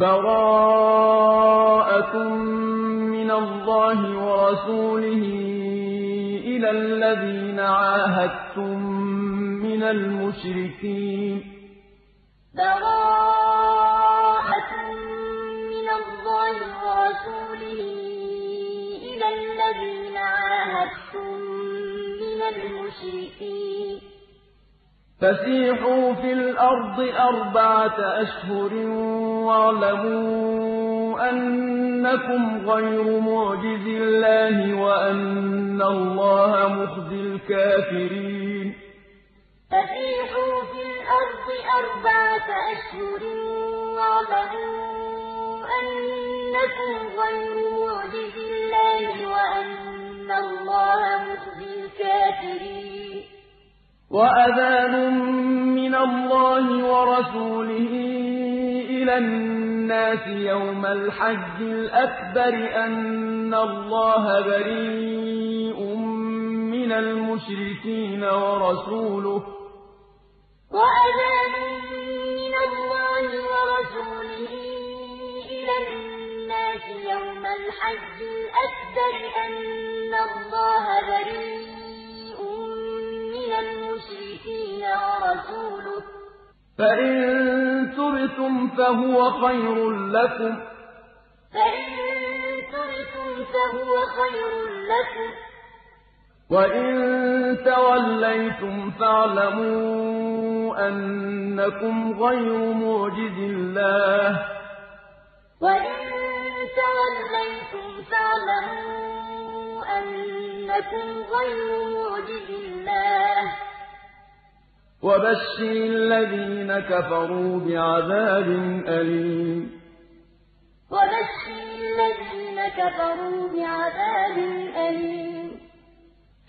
بَرَاءَةٌ مِّنَ اللَّهِ وَرَسُولِهِ إِلَى الَّذِينَ عَاهَدتُّم مِّنَ الْمُشْرِكِينَ. بَرَاءَةٌ مِّنَ اللَّهِ وَرَسُولِهِ إِلَى الَّذِينَ عَاهَدتُّم مِّنَ الْمُشْرِكِينَ. فَسِيحُوا فِي الْأَرْضِ أَرْبَعَةَ أَشْهُرٍ وَاعْلَمُوا أَنَّكُمْ غَيْرُ مُعْجِزِي اللَّهِ وَأَنَّ اللَّهَ مُخْزِي الْكَافِرِينَ فَسِيحُوا فِي الْأَرْضِ أَرْبَعَةَ أَشْهُرٍ وَاعْلَمُوا أَنَّكُمْ غَيْرُ مُعْجِزِي اللَّهِ وَأَنَّ اللَّهَ مُخْزِي الْكَافِرِينَ وَأَذَانٌ مِّنَ اللَّهِ وَرَسُولِهِ إِلَى النَّاسِ يَوْمَ الْحَجِّ الْأَكْبَرِ أَنَّ اللَّهَ بَرِيءٌ مِّنَ الْمُشْرِكِينَ وَرَسُولُهُ. وَأَذَانٌ مِّنَ اللَّهِ وَرَسُولِهِ إِلَى النَّاسِ يَوْمَ الْحَجِّ الْأَكْبَرِ أَنَّ اللَّهَ بَرِيءٌ مِّنَ الْمُشْرِكِينَ وَرَسُولُهُ ۚ. فَإِن تُبْتُمْ فَهُوَ خَيْرٌ لَّكُمْ ۖ. وَإِن تَوَلَّيْتُمْ فَاعْلَمُوا أَنَّكُمْ غَيْرُ مُعْجِزِي اللَّهِ ۗ. وَبَشِّرِ الَّذِينَ كَفَرُوا بِعَذَابٍ أَلِيمٍ. وَبَشِّرِ الَّذِينَ كَفَرُوا بِعَذَابٍ أَلِيمٍ.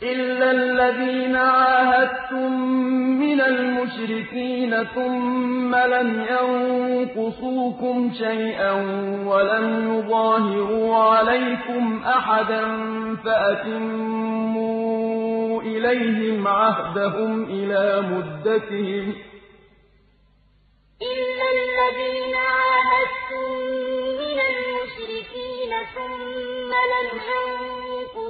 إِلَّا الَّذِينَ عَاهَدتُّم مِّنَ الْمُشْرِكِينَ ثُمَّ لَمْ يَنقُصُوكُمْ شَيْئًا وَلَمْ يُظَاهِرُوا عَلَيْكُمْ أَحَدًا فَأَتِمُّوا إِلَيْهِمْ عَهْدَهُمْ إِلَىٰ مُدَّتِهِمْ ۚ إِلَّا الَّذِينَ عَاهَدتُّم مِّنَ الْمُشْرِكِينَ ثُمَّ لَمْ يَنقُصُوكُمْ شَيْئًا وَلَمْ يُظَاهِرُوا عَلَيْكُمْ أَحَدًا فَأَتِمُّوا إِلَيْهِمْ عَهْدَهُمْ إِلَىٰ مُدَّتِهِمْ ۚ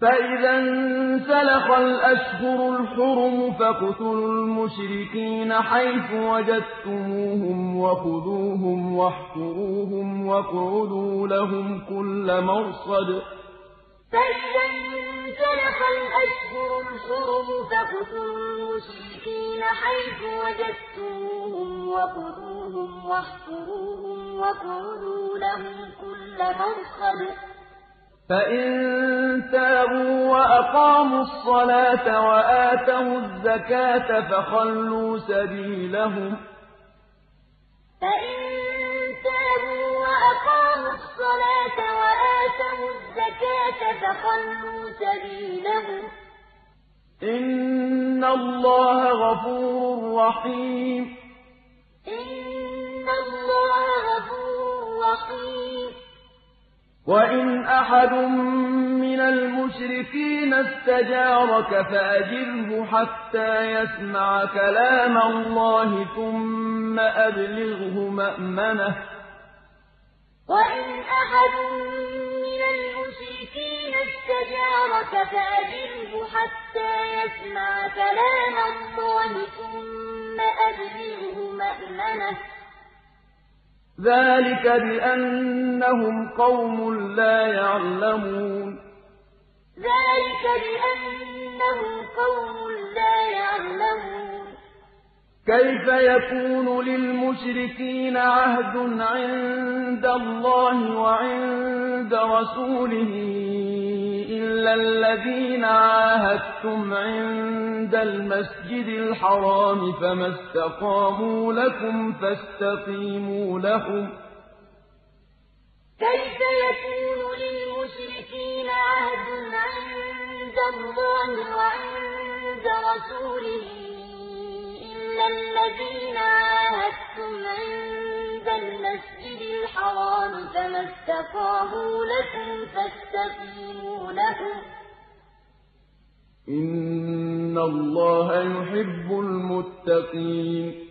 فَإِذَا انسَلَخَ الْأَشْهُرُ الْحُرُمُ فَاقْتُلُوا الْمُشْرِكِينَ حَيْثُ وَجَدتُّمُوهُمْ وَخُذُوهُمْ وَاحْصُرُوهُمْ وَاقْعُدُوا لَهُمْ كُلَّ مَرْصَدٍ. فَإِذَا انسَلَخَ الْأَشْهُرُ الْحُرُمُ فَاقْتُلُوا الْمُشْرِكِينَ حَيْثُ وَجَدتُّمُوهُمْ وَخُذُوهُمْ وَاحْصُرُوهُمْ وَاقْعُدُوا لَهُمْ كُلَّ مَرْصَدٍ. فَإِن تَابُوا وَأَقَامُوا الصَّلَاةَ وَآتَوُا الزَّكَاةَ فَخَلُّوا سَبِيلَهُمْ ۚ فَإِن تَابُوا وَأَقَامُوا الصَّلَاةَ وَآتَوُا الزَّكَاةَ فَخَلُّوا سَبِيلَهُمْ ۚ إِنَّ اللَّهَ غَفُورٌ رَّحِيمٌ إِنَّ اللَّهَ غَفُورٌ رَّحِيمٌ وَإِنْ أَحَدٌ مِّنَ الْمُشْرِكِينَ اسْتَجَارَكَ فَأَجِرْهُ حَتَّىٰ يَسْمَعَ كَلَامَ اللَّهِ ثُمَّ أَبْلِغْهُ مَأْمَنَهُ ۚ وَإِنْ أَحَدٌ مِّنَ الْمُشْرِكِينَ اسْتَجَارَكَ فَأَجِرْهُ حَتَّىٰ يَسْمَعَ كَلَامَ اللَّهِ ثُمَّ أَبْلِغْهُ مَأْمَنَهُ ۚ ذَٰلِكَ بِأَنَّهُمْ قَوْمٌ لَّا يَعْلَمُونَ. ذَٰلِكَ بِأَنَّهُمْ قَوْمٌ لَّا يَعْلَمُونَ. كَيْفَ يَكُونُ لِلْمُشْرِكِينَ عَهْدٌ عِندَ اللَّهِ وَعِندَ رَسُولِهِ إِلَّا الَّذِينَ عَاهَدتُّمْ عِندَ الْمَسْجِدِ الْحَرَامِ فَمَا اسْتَقَامُوا لَكُمْ فَاسْتَقِيمُوا لَهُمْ ۚ كَيْفَ يَكُونُ لِلْمُشْرِكِينَ عَهْدٌ عِندَ اللَّهِ وَعِندَ رَسُولِهِ إِلَّا الَّذِينَ عَاهَدتُّمْ عِندَ الْمَسْجِدِ الْحَرَامِ فَمَا اسْتَقَامُوا لَكُمْ فَاسْتَقِيمُوا لَهُمْ ۚ. إِنَّ اللَّهَ يُحِبُّ الْمُتَّقِينَ.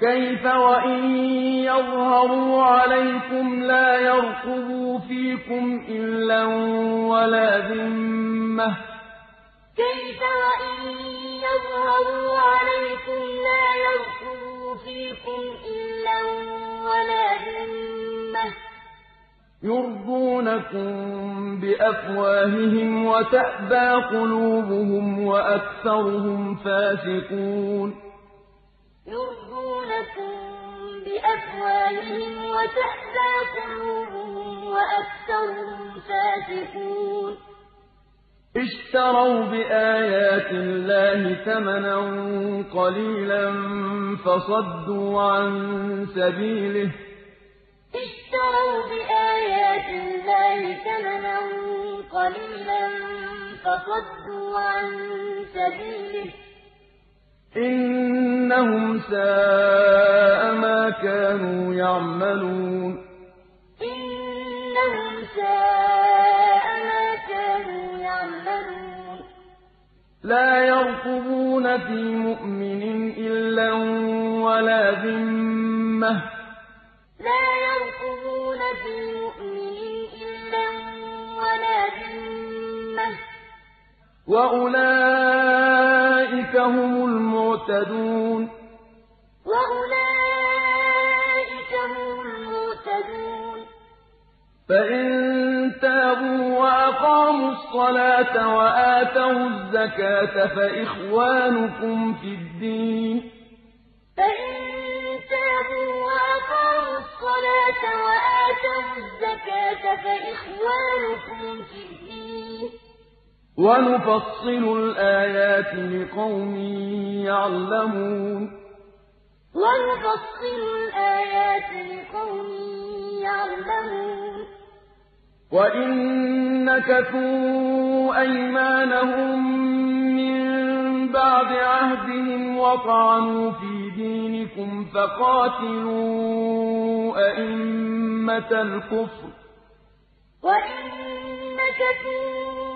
كَيْفَ وَإِن يَظْهَرُوا عَلَيْكُمْ لَا يَرْقُبُوا فِيكُمْ إِلًّا وَلَا ذِمَّةً ۚ. كَيْفَ وَإِن يَظْهَرُوا عَلَيْكُمْ لَا يَرْقُبُوا فِيكُمْ إِلًّا وَلَا ذِمَّةً ۚ. يُرْضُونَكُم بِأَفْوَاهِهِمْ وَتَأْبَىٰ قُلُوبُهُمْ وَأَكْثَرُهُمْ فَاسِقُونَ. يُرْضُونَكُم بِأَفْوَاهِهِمْ قُلُوبُهُمْ وَأَكْثَرُهُمْ فَاسِقُونَ. اشْتَرَوْا بِآيَاتِ اللَّهِ ثَمَنًا قَلِيلًا فَصَدُّوا عَن سَبِيلِهِ ۚ. اشْتَرَوْا بِآيَاتِ اللَّهِ ثَمَنًا قَلِيلًا فَصَدُّوا عَن سَبِيلِهِ ۚ. إِنَّهُمْ سَاءَ مَا كَانُوا يَعْمَلُونَ. إِنَّهُمْ سَاءَ مَا كَانُوا يَعْمَلُونَ. لَا يَرْقُبُونَ فِي مُؤْمِنٍ إِلًّا وَلَا ذِمَّةً ۚ. لَا يَرْقُبُونَ فِي مُؤْمِنٍ إِلًّا وَلَا ذِمَّةً ۚ. وَأُولَٰئِكَ هُمُ الْمُعْتَدُونَ وَأُولَٰئِكَ هُمُ الْمُعْتَدُونَ فَإِن تَابُوا وَأَقَامُوا الصَّلَاةَ وَآتَوُا الزَّكَاةَ فَإِخْوَانُكُمْ فِي الدِّينِ ۗ. فَإِن تَابُوا وَأَقَامُوا الصَّلَاةَ وَآتَوُا الزَّكَاةَ فَإِخْوَانُكُمْ فِي الدِّينِ ۗ. وَنُفَصِّلُ الْآيَاتِ لِقَوْمٍ يَعْلَمُونَ. وَنُفَصِّلُ الْآيَاتِ لِقَوْمٍ يَعْلَمُونَ. وَإِن نَّكَثُوا أَيْمَانَهُم مِّن بَعْدِ عَهْدِهِمْ وَطَعَنُوا فِي دِينِكُمْ فَقَاتِلُوا أَئِمَّةَ الْكُفْرِ ۙ. وَإِن نَّكَثُوا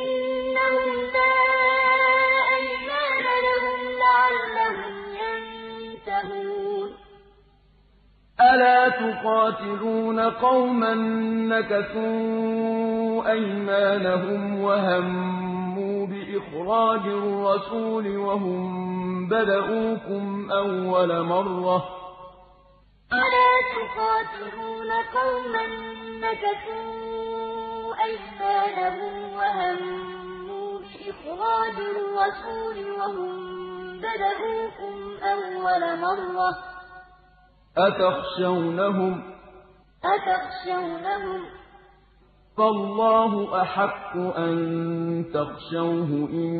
أَلَا تُقَاتِلُونَ قَوْمًا نَّكَثُوا أَيْمَانَهُمْ وَهَمُّوا بِإِخْرَاجِ الرَّسُولِ وَهُم بَدَءُوكُمْ أَوَّلَ مَرَّةٍ ۚ أَلَا تُقَاتِلُونَ قَوْمًا نَّكَثُوا أَيْمَانَهُمْ وَهَمُّوا بِإِخْرَاجِ الرَّسُولِ وَهُم بَدَءُوكُمْ أَوَّلَ مَرَّةٍ ۚ أَتَخْشَوْنَهُمْ ۚ؟ أَتَخْشَوْنَهُمْ ۚ؟ فَاللَّهُ أَحَقُّ أَن تَخْشَوْهُ إِن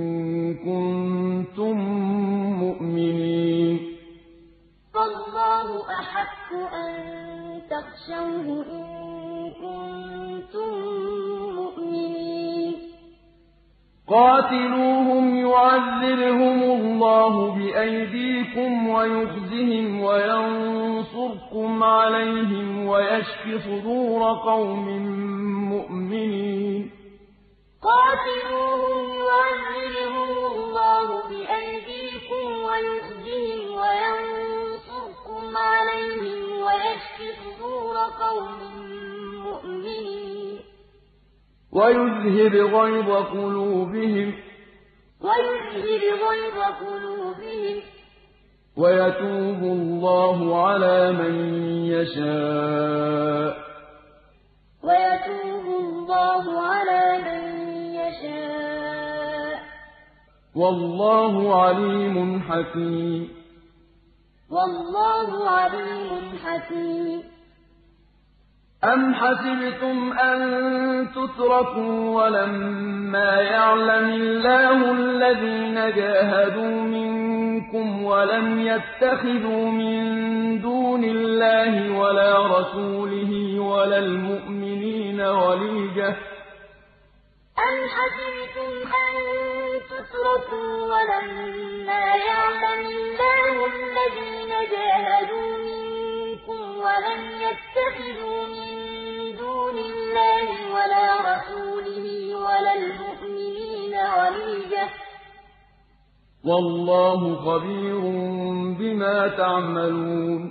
كُنتُم مُّؤْمِنِينَ. فَاللَّهُ أَحَقُّ أَن تَخْشَوْهُ إِن كُنتُم مُّؤْمِنِينَ. قَاتِلُوهُمْ يُعَذِّبْهُمُ اللَّهُ بِأَيْدِيكُمْ وَيُخْزِهِمْ وَيَنصُرْكُمْ عَلَيْهِمْ وَيَشْفِ صُدُورَ قَوْمٍ مُّؤْمِنِينَ. قَاتِلُوهُمْ يُعَذِّبْهُمُ اللَّهُ بِأَيْدِيكُمْ وَيُخْزِهِمْ وَيَنصُرْكُمْ عَلَيْهِمْ وَيَشْفِ صُدُورَ قَوْمٍ مُّؤْمِنِينَ. وَيُذْهِبْ غَيْظَ قُلُوبِهِمْ وَيُذْهِبْ غَيْظَ قُلُوبِهِمْ وَيَتُوبُ اللَّهُ عَلَىٰ مَن يَشَاءُ ۗ. وَيَتُوبُ اللَّهُ عَلَىٰ مَن يَشَاءُ ۗ. والله عليم حكيم. والله عليم حكيم. أَمْ حَسِبْتُمْ أَن تُتْرَكُوا وَلَمَّا يَعْلَمِ اللَّهُ الَّذِينَ جَاهَدُوا مِنكُمْ وَلَمْ يَتَّخِذُوا مِن دُونِ اللَّهِ وَلَا رَسُولِهِ وَلَا الْمُؤْمِنِينَ وَلِيجَةً أَمْ حَسِبْتُمْ أَن تُتْرَكُوا وَلَمَّا يَعْلَمِ اللَّهُ الَّذِينَ جَاهَدُوا وَلَمْ يَتَّخِذُوا مِن دُونِ اللَّهِ وَلَا رَسُولِهِ وَلَا الْمُؤْمِنِينَ وَلِيجَةً ۚ. وَاللَّهُ خَبِيرٌ بِمَا تَعْمَلُونَ.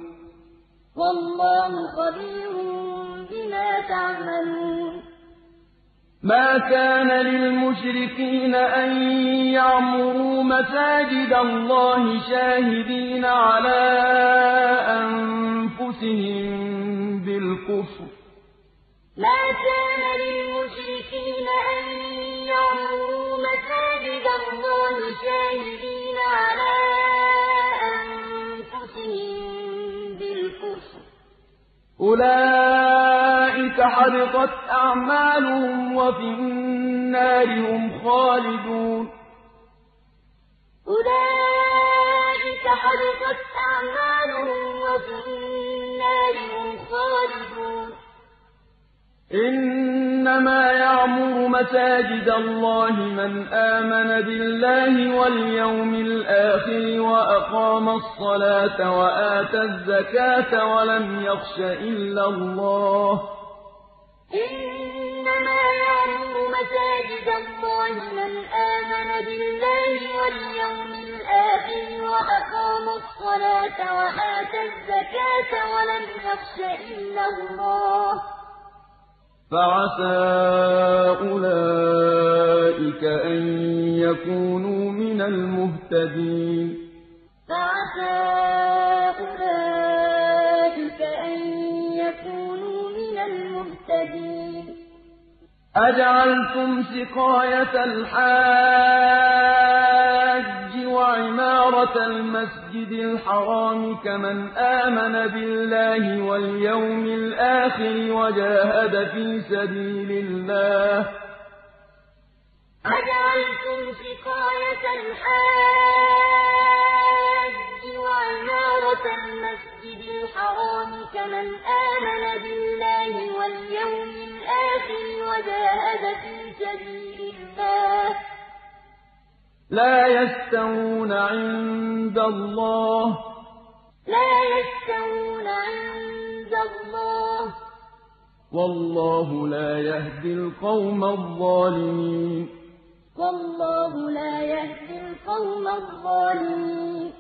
وَاللَّهُ خَبِيرٌ بِمَا تَعْمَلُونَ. مَا كَانَ لِلْمُشْرِكِينَ أَن يَعْمُرُوا مَسَاجِدَ اللَّهِ شَاهِدِينَ عَلَىٰ أَنفُسِهِم بِالْكُفْرِ ۚ. مَا كَانَ لِلْمُشْرِكِينَ أَن يَعْمُرُوا مَسَاجِدَ اللَّهِ شَاهِدِينَ عَلَىٰ أَنفُسِهِم بِالْكُفْرِ ۚ. أُولَٰئِكَ حَبِطَتْ أَعْمَالُهُمْ وَفِي النَّارِ هُمْ خَالِدُونَ. أُولَٰئِكَ حَبِطَتْ أَعْمَالُهُمْ وَفِي النَّارِ خَالِدُونَ. إِنَّمَا يَعْمُرُ مَسَاجِدَ اللَّهِ مَنْ آمَنَ بِاللَّهِ وَالْيَوْمِ الْآخِرِ وَأَقَامَ الصَّلَاةَ وَآتَى الزَّكَاةَ وَلَمْ يَخْشَ إِلَّا اللَّهَ ۖ. إِنَّمَا يَعْمُرُ مَسَاجِدَ اللَّهِ مَنْ آمَنَ بِاللَّهِ وَالْيَوْمِ الْآخِرِ وَأَقَامَ الصَّلَاةَ وَآتَى الزَّكَاةَ وَلَمْ يَخْشَ إِلَّا اللَّهَ ۖ. فَعَسَىٰ أُولَٰئِكَ أَن يَكُونُوا مِنَ الْمُهْتَدِينَ. فَعَسَىٰ أُولَٰئِكَ أَن يَكُونُوا مِنَ الْمُهْتَدِينَ. أَجَعَلْتُمْ سِقَايَةَ الْحَاجِّ وَعِمَارَةَ الْمَسْجِدِ الْحَرَامِ كَمَنْ آمَنَ بِاللَّهِ وَالْيَوْمِ الْآخِرِ وَجَاهَدَ فِي سَبِيلِ اللَّهِ ۚ. أَجَعَلْتُمْ سِقَايَةَ الْحَاجِّ وَعِمَارَةَ الْمَسْجِدِ الْحَرَامِ كَمَنْ آمَنَ بِاللَّهِ وَالْيَوْمِ الْآخِرِ وَجَاهَدَ فِي سَبِيلِ اللَّهِ ۚ. لَا يَسْتَوُونَ عِندَ اللَّهِ ۗ. لَا يَسْتَوُونَ عِندَ اللَّهِ ۗ. وَاللَّهُ لَا يَهْدِي الْقَوْمَ الظَّالِمِينَ. وَاللَّهُ لَا يَهْدِي الْقَوْمَ الظَّالِمِينَ.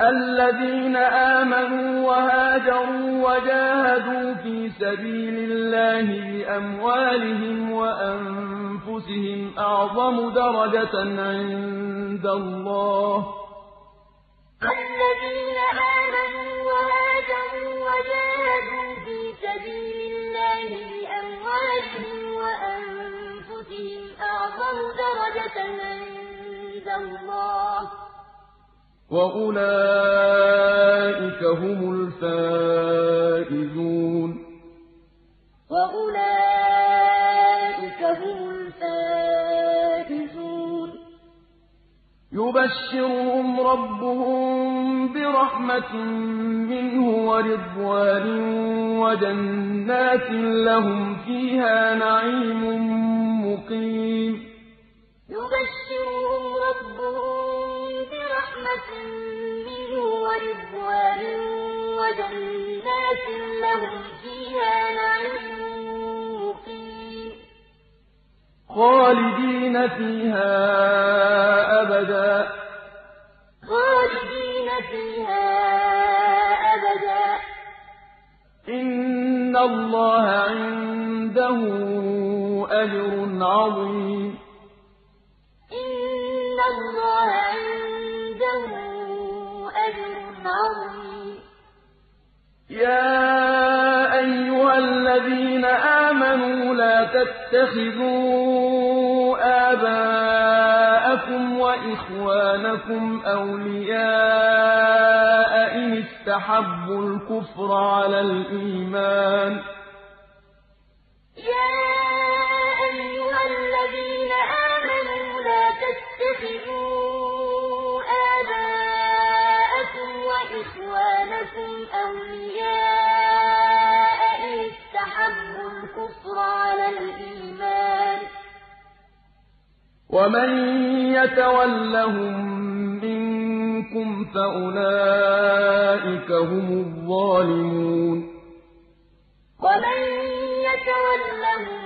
الَّذِينَ آمَنُوا وَهَاجَرُوا وَجَاهَدُوا فِي سَبِيلِ اللَّهِ بِأَمْوَالِهِمْ وَأَنفُسِهِمْ أَعْظَمُ دَرَجَةً عِندَ اللَّهِ ۚ. الَّذِينَ آمَنُوا وَهَاجَرُوا وَجَاهَدُوا فِي سَبِيلِ اللَّهِ بِأَمْوَالِهِمْ وَأَنفُسِهِمْ أَعْظَمُ دَرَجَةً عِندَ اللَّهِ ۚ. وَأُولَٰئِكَ هُمُ الْفَائِزُونَ. وَأُولَٰئِكَ يُبَشِّرُهُمْ رَبُّهُم بِرَحْمَةٍ مِّنْهُ وَرِضْوَانٍ وَجَنَّاتٍ لَّهُمْ فِيهَا نَعِيمٌ مُّقِيمٌ. يُبَشِّرُهُمْ رَبُّهُم بِرَحْمَةٍ مِّنْهُ وَرِضْوَانٍ وَجَنَّاتٍ لَّهُمْ فِيهَا نَعِيمٌ خَالِدِينَ فِيهَا أَبَدًا ۖ. خَالِدِينَ فِيهَا أَبَدًا ۖ. إِنَّ اللَّهَ عِندَهُ أَجْرٌ عَظِيمٌ. إِنَّ اللَّهَ عِندَهُ أَجْرٌ عَظِيمٌ. يَا أَيُّهَا الَّذِينَ آمَنُوا لَا تَتَّخِذُوا آبَاءَكُمْ وَإِخْوَانَكُمْ أَوْلِيَاءَ إِنِ اسْتَحَبُّوا الْكُفْرَ عَلَى الْإِيمَانِ ۚ. وَمَن يَتَوَلَّهُم مِّنكُمْ فَأُولَٰئِكَ هُمُ الظَّالِمُونَ. وَمَن يَتَوَلَّهُم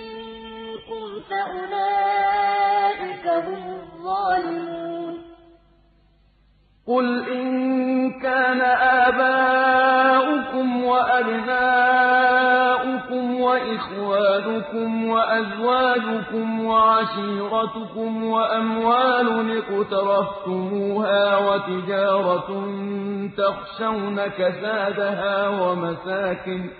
مِّنكُمْ فَأُولَٰئِكَ هُمُ الظَّالِمُونَ. قُلْ إِن كَانَ آبَاؤُكُمْ وَأَبْنَاؤُكُمْ وَإِخْوَانُكُمْ وَأَزْوَاجُكُمْ وَعَشِيرَتُكُمْ وَأَمْوَالٌ اقْتَرَفْتُمُوهَا وَتِجَارَةٌ تَخْشَوْنَ كَسَادَهَا وَمَسَاكِنُ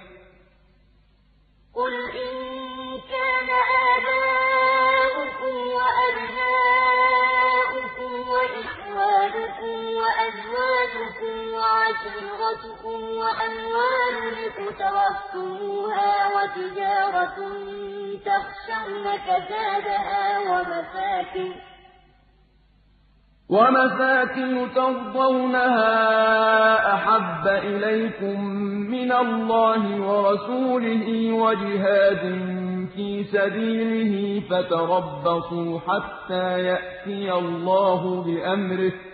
وَأَزْوَاجُكُمْ وَعَشِيرَتُكُمْ وَأَمْوَالٌ اقْتَرَفْتُمُوهَا وَتِجَارَةٌ تَخْشَوْنَ كَسَادَهَا وَمَسَاكِنُ تَرْضَوْنَهَا أَحَبَّ إِلَيْكُم مِّنَ اللَّهِ وَرَسُولِهِ وَجِهَادٍ فِي سَبِيلِهِ فَتَرَبَّصُوا حَتَّىٰ يَأْتِيَ اللَّهُ بِأَمْرِهِ ۗ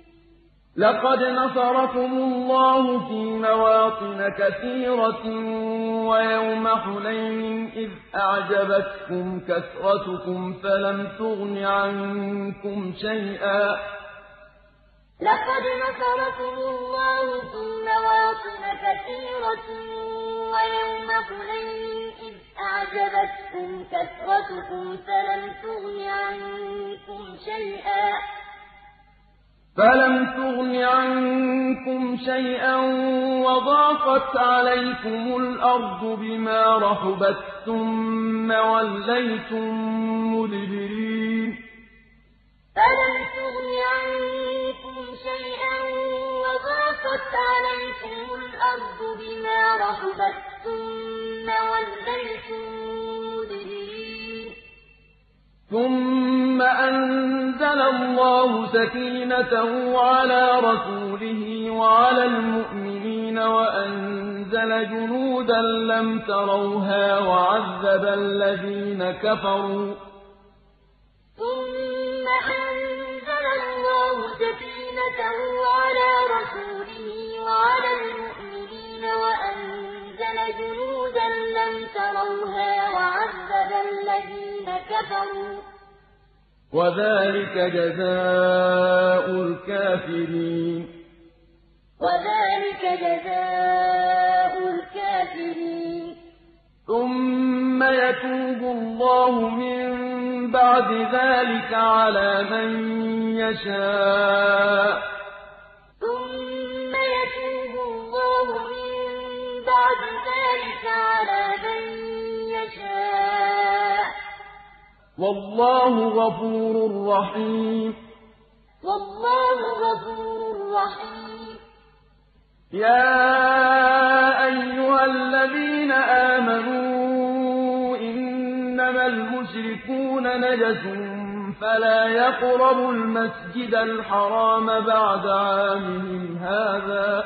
لَقَدْ نَصَرَكُمُ اللَّهُ فِي مَوَاطِنَ كَثِيرَةٍ وَيَوْمَ حُنَيْنٍ إِذْ أَعْجَبَتْكُمْ كَثْرَتُكُمْ فَلَمْ تُغْنِ عَنكُمْ شَيْئًا. لقد نصركم الله في مواطن كثيرة ويوم حنين إذ أعجبتكم كثرتكم فلم تغن عنكم شيئا. فَلَمْ تُغْنِ عَنكُمْ شَيْئًا وَضَاقَتْ عَلَيْكُمُ الْأَرْضُ بِمَا رَحُبَتْ ثُمَّ وَلَّيْتُم مُّدْبِرِينَ فَلَمْ تُغْنِ عَنكُمْ شَيْئًا وَضَاقَتْ عَلَيْكُمُ الْأَرْضُ بِمَا رَحُبَتْ ثُمَّ وَلَّيْتُم ثُمَّ أَنزَلَ اللَّهُ سَكِينَتَهُ عَلَىٰ رَسُولِهِ وَعَلَى الْمُؤْمِنِينَ وَأَنزَلَ جُنُودًا لَّمْ تَرَوْهَا وَعَذَّبَ الَّذِينَ كَفَرُوا ۚ. ثُمَّ أَنزَلَ اللَّهُ سَكِينَتَهُ عَلَىٰ رَسُولِهِ وَعَلَى الْمُؤْمِنِينَ وَأَنزَلَ جُنُودًا لَّمْ تَرَوْهَا وَعَذَّبَ الَّذِينَ كَفَرُوا ۚ. وَذَٰلِكَ جَزَاءُ الْكَافِرِينَ. وَذَٰلِكَ جَزَاءُ الْكَافِرِينَ. ثُمَّ يَتُوبُ اللَّهُ مِن بَعْدِ ذَٰلِكَ عَلَىٰ مَن يَشَاءُ ۗ. ثُمَّ يَتُوبُ اللَّهُ مِن بَعْدِ ذَٰلِكَ عَلَىٰ مَن يَشَاءُ ۗ. وَاللَّهُ غَفُورٌ رَّحِيمٌ. وَاللَّهُ غَفُورٌ رَّحِيمٌ. يَا أَيُّهَا الَّذِينَ آمَنُوا إِنَّمَا الْمُشْرِكُونَ نَجَسٌ فَلَا يَقْرَبُوا الْمَسْجِدَ الْحَرَامَ بَعْدَ عَامِهِمْ هَٰذَا ۚ.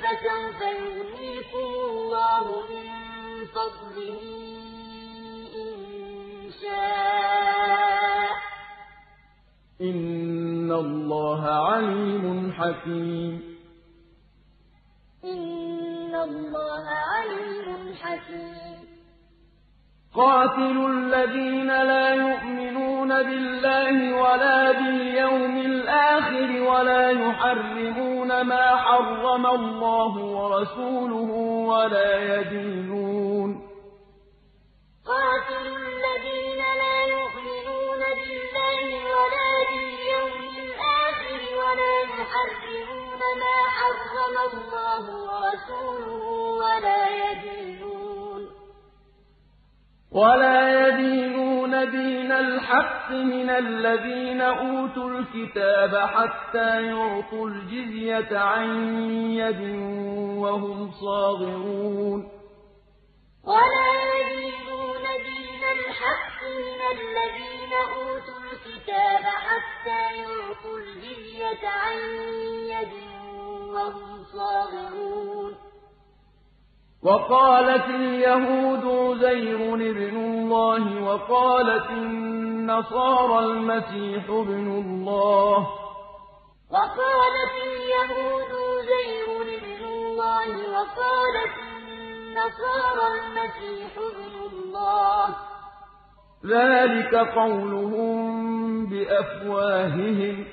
فسوف يغنيكم الله من فضله إن شاء. إن الله عليم حكيم. قاتلوا الذين لا يؤمنون بالله ولا باليوم الآخر ولا يحرمون ما حرم الله ورسوله ولا يدينون. قاتلوا الذين لا يؤمنون بالله ولا باليوم الآخر ولا يحرمون ما حرم الله ورسوله ولا يدينون. ولا يدينون دين الحق من الذين أوتوا الكتاب حتى يعطوا الجزية عن يد وهم صاغرون. ولا يدينون دين الحق من الذين أوتوا الكتاب حتى يعطوا الجزية عن يد وهم صاغرون. وقالت اليهود عزير ابن الله وقالت النصارى المسيح ابن الله. وقالت اليهود زير ابن الله وقالت النصارى المسيح ابن الله. ذلك قولهم بأفواههم.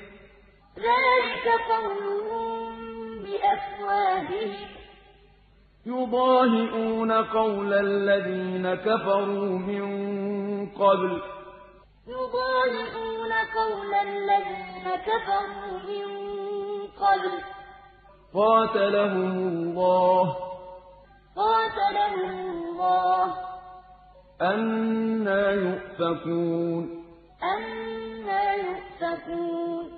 ذلك قولهم بأفواههم. يضاهئون قول الذين كفروا من قبل. يضاهئون قول الذين كفروا من قبل. قاتلهم الله. قاتلهم الله. أنا يؤفكون. أنا يؤفكون.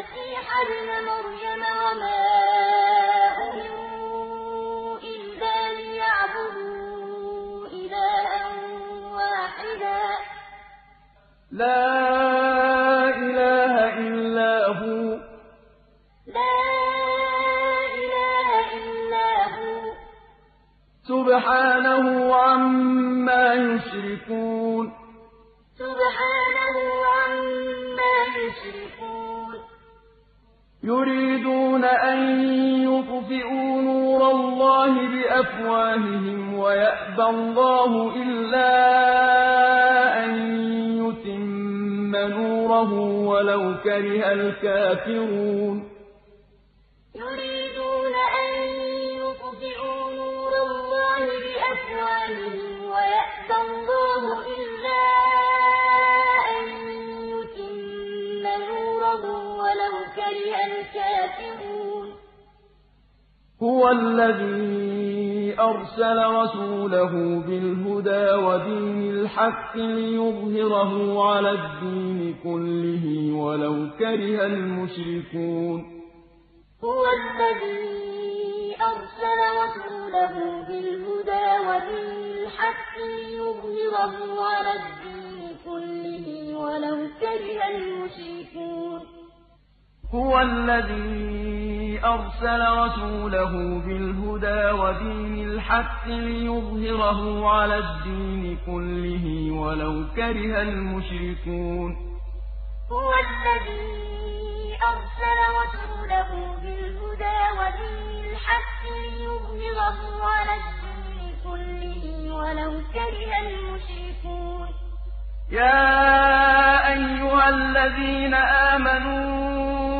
والمسيح ابن مريم وما أمروا إلا ليعبدوا إلها واحدا. لا إله إلا هو. لا إله إلا هو. سبحانه عما يشركون. يريدون أن يطفئوا نور الله بأفواههم ويأبى الله إلا أن يتم نوره ولو كره الكافرون. هو الذي أرسل رسوله بالهدى ودين الحق ليظهره على الدين كله ولو كره المشركون. هو الذي أرسل رسوله بالهدى ودين الحق ليظهره على الدين كله ولو كره المشركون. هو الذي أرسل رسوله بالهدى ودين الحق ليظهره على الدين كله ولو كره المشركون. هو الذي أرسل رسوله بالهدى ودين الحق ليظهره على الدين كله ولو كره المشركون. يا أيها الذين آمنوا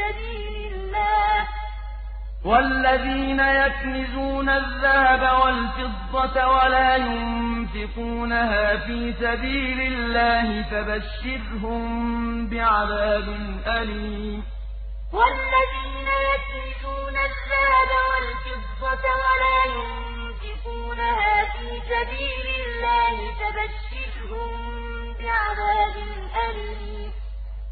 سبيل الله والذين يكنزون الذهب والفضة ولا ينفقونها في سبيل الله فبشرهم بعذاب أليم. والذين يكنزون الذهب والفضة ولا ينفقونها في سبيل الله فبشرهم بعذاب أليم.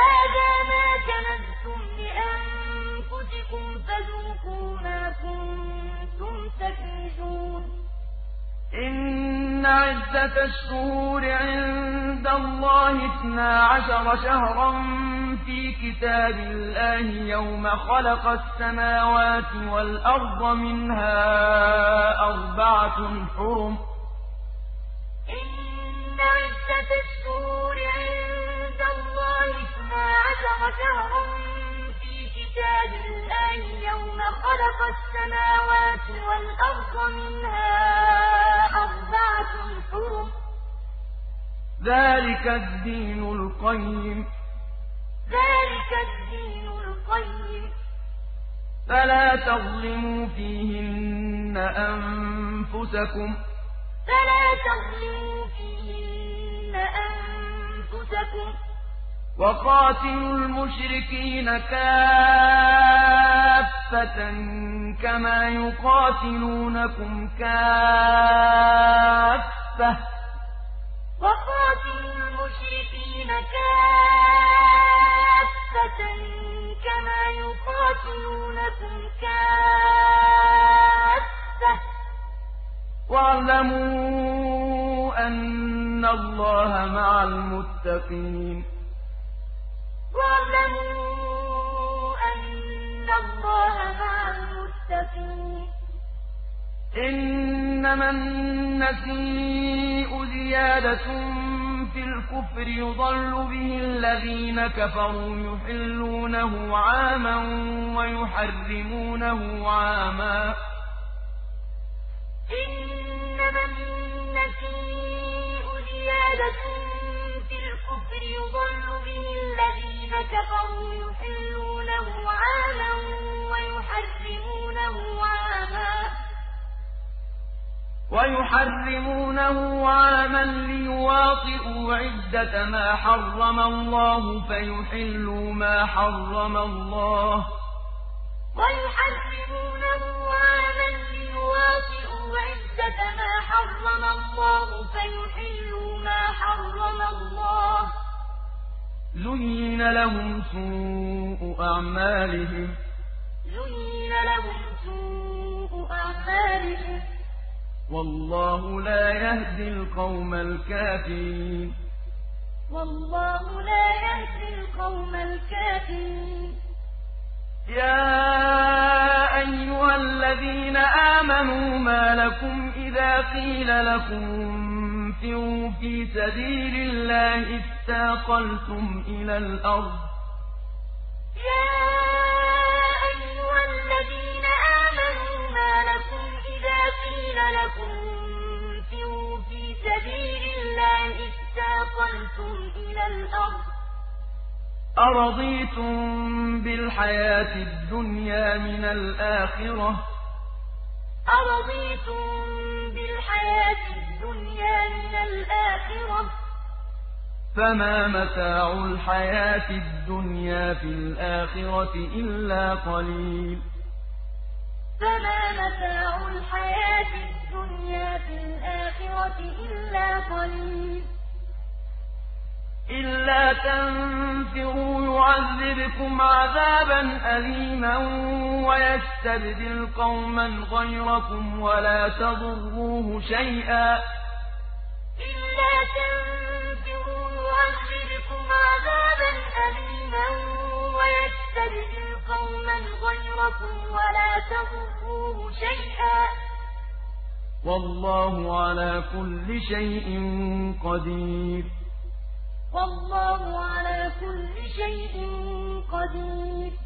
هذا ما كنزتم لأنفسكم فذوقوا ما كنتم تكنزون. إن عدة الشهور عند الله اثنا عشر شهرا في كتاب الله يوم خلق السماوات والأرض منها أربعة حرم. عشر شهرا في كتاب الله يوم خلق السماوات والأرض منها أربعة حرم. ذلك الدين القيم. ذلك الدين القيم. فلا تظلموا فيهن أنفسكم. فلا تظلموا فيهن أنفسكم. وقاتلوا المشركين كافة كما يقاتلونكم كافة. وقاتلوا المشركين كافة كما يقاتلونكم كافة. واعلموا أن الله مع المتقين. واعلموا أن الله مع إنما النسيء زيادة في الكفر يضل به الذين كفروا يحلونه عاما ويحرمونه عاما. إنما النسيء زيادة في الكفر يضل الذين كفروا يحلونه عاما ويحرمونه عاما ليواطئوا عدة ما حرم الله فيحلوا ما حرم الله فيحلوا ما حرم الله. زين لهم سوء أعمالهم زين لهم سوء أعمالهم والله لا يهدي القوم الكافرين والله لا يهدي القوم الكافرين يا أيها الذين آمنوا ما لكم إذا قيل لكم انفروا في سبيل الله استاقلتم إلى الأرض يا أيها الذين آمنوا ما لكم إذا قيل لكم انفروا في سبيل الله استاقلتم إلى الأرض أرضيتم بالحياة الدنيا من الآخرة أرضيتم فما متاع الحياة الدنيا في الآخرة إلا قليل. فما متاع الحياة الدنيا في الآخرة إلا قليل. إلا تنفروا يعذبكم عذابا أليما ويستبدل قوما غيركم ولا تضروه شيئا. إلا تنفروا عذابا أليما ويستبدل قوما غيركم ولا تضروه شيئا. والله على كل شيء قدير. والله على كل شيء قدير.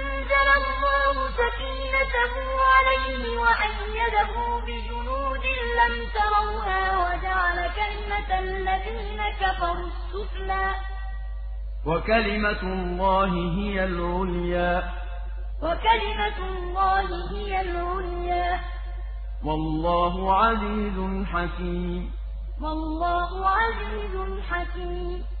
الله سكينته عليه وأيده بجنود لم تروها وجعل كلمة الذين كفروا السفلى. وكلمة الله هي العليا. وكلمة الله هي العليا. والله عزيز حكيم. والله عزيز حكيم.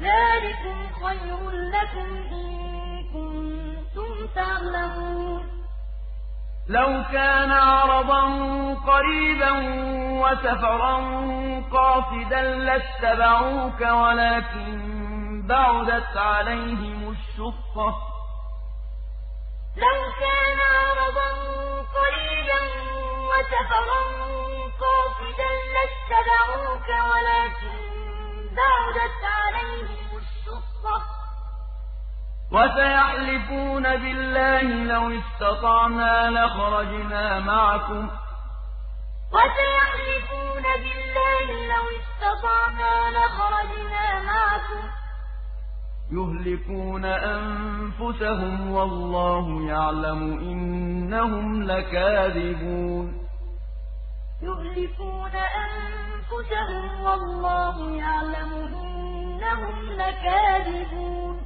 ذلكم خير لكم إن كنتم تعلمون. لو كان عرضا قريبا وسفرا قاصدا لاتبعوك ولكن بعدت عليهم الشقة. لو كان عرضا قريبا وسفرا قاصدا لاتبعوك ولكن بعدت عليهم الشقة. وسيحلفون بالله لو استطعنا لخرجنا معكم. وسيحلفون بالله لو استطعنا لخرجنا معكم. يهلكون أنفسهم والله يعلم إنهم لكاذبون. يهلكون أنفسهم والله يعلم إنهم لكاذبون.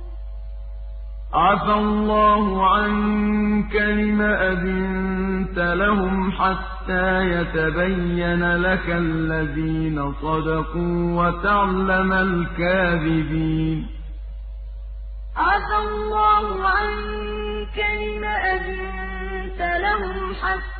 عفى الله عنك لم أذنت لهم حتى يتبين لك الذين صدقوا وتعلم الكاذبين. عفى الله عنك لم أذنت لهم حتى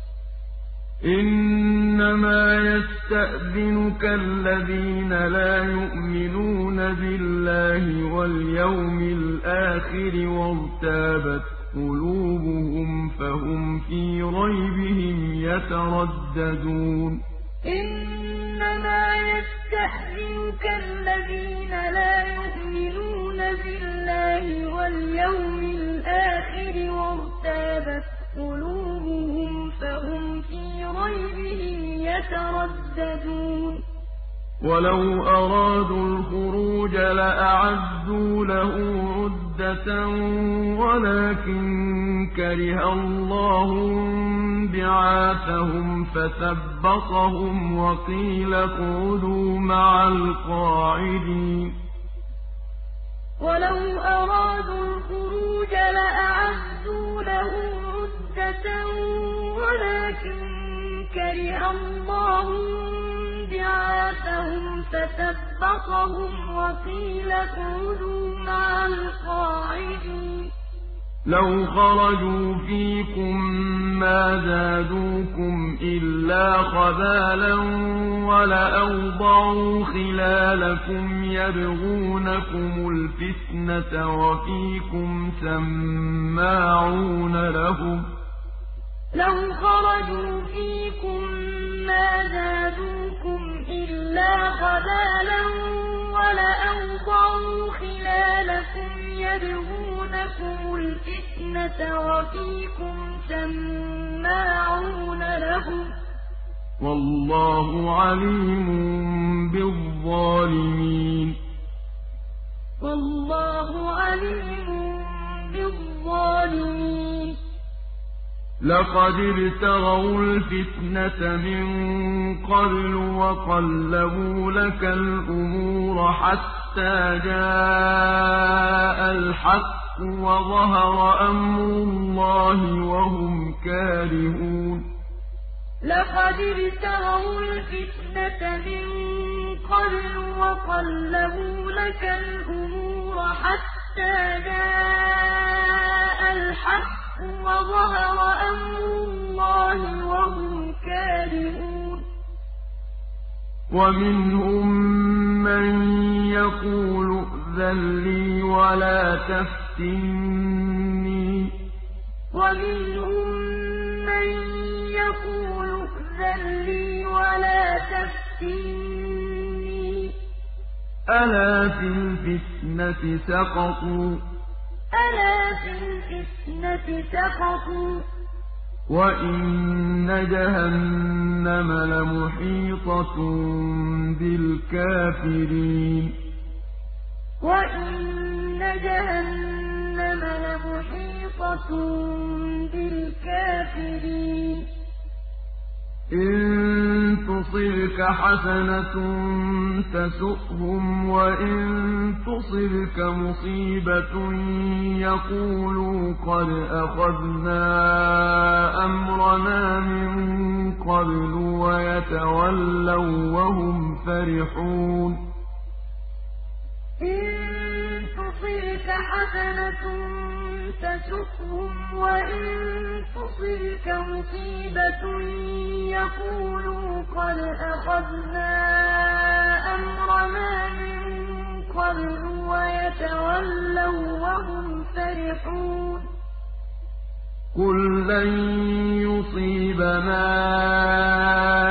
إنما يستأذنك الذين لا يؤمنون بالله واليوم الآخر وارتابت قلوبهم فهم في ريبهم يترددون. إنما يستحزنك الذين لا يؤمنون بالله واليوم الآخر وارتابت قلوبهم فهم في ريبهم يترددون. وَلَوْ أَرَادُوا الْخُرُوجَ لَأَعَدُّوا لَهُ عُدَّةً وَلَٰكِن كَرِهَ اللَّهُ انبِعَاثَهُمْ فَثَبَّطَهُمْ وَقِيلَ اقْعُدُوا مَعَ الْقَاعِدِينَ. وَلَوْ أَرَادُوا الْخُرُوجَ لَأَعَدُّوا لَهُ عُدَّةً وَلَٰكِن كَرِهَ اللَّهُ بعاثهم فثبطهم وقيل اقعدوا مع القاعدين لو خرجوا فيكم ما زادوكم إلا خبالا ولأوضعوا خلالكم يبغونكم الفتنة وفيكم سماعون لهم لو خرجوا فيكم ما زادوكم إلا خبالا ولأوضعوا خلالكم يبغونكم الفتنة وفيكم سماعون لهم والله عليم بالظالمين والله عليم بالظالمين لقد ابتغوا الفتنة من قبل وقلبوا لك الأمور حتى جاء الحق وظهر أمر الله وهم كارهون. لقد ابتغوا الفتنة من قبل وقلبوا لك الأمور حتى جاء الحق وظهر أمر الله وهم كارهون. ومنهم من يقول ائذن لي ولا تفتني. ومنهم من يقول ائذن لي ولا تفتني. ألا في الفتنة سقطوا؟ ألا في الفتنة سقطوا وإن جهنم لمحيطة بالكافرين وإن جهنم لمحيطة بالكافرين إِن تُصِبْكَ حَسَنَةٌ تَسُؤْهُمْ وَإِن تُصِبْكَ مُصِيبَةٌ يَقُولُوا قَدْ أَخَذْنَا أَمْرَنَا مِن قَبْلُ وَيَتَوَلَّوا وَّهُمْ فَرِحُونَ. إِن تُصِبْكَ حَسَنَةٌ تسؤهم وإن تصبك مصيبة يقولوا قد أخذنا أمرنا من قبل ويتولوا وهم فرحون. قل لن يصيبنا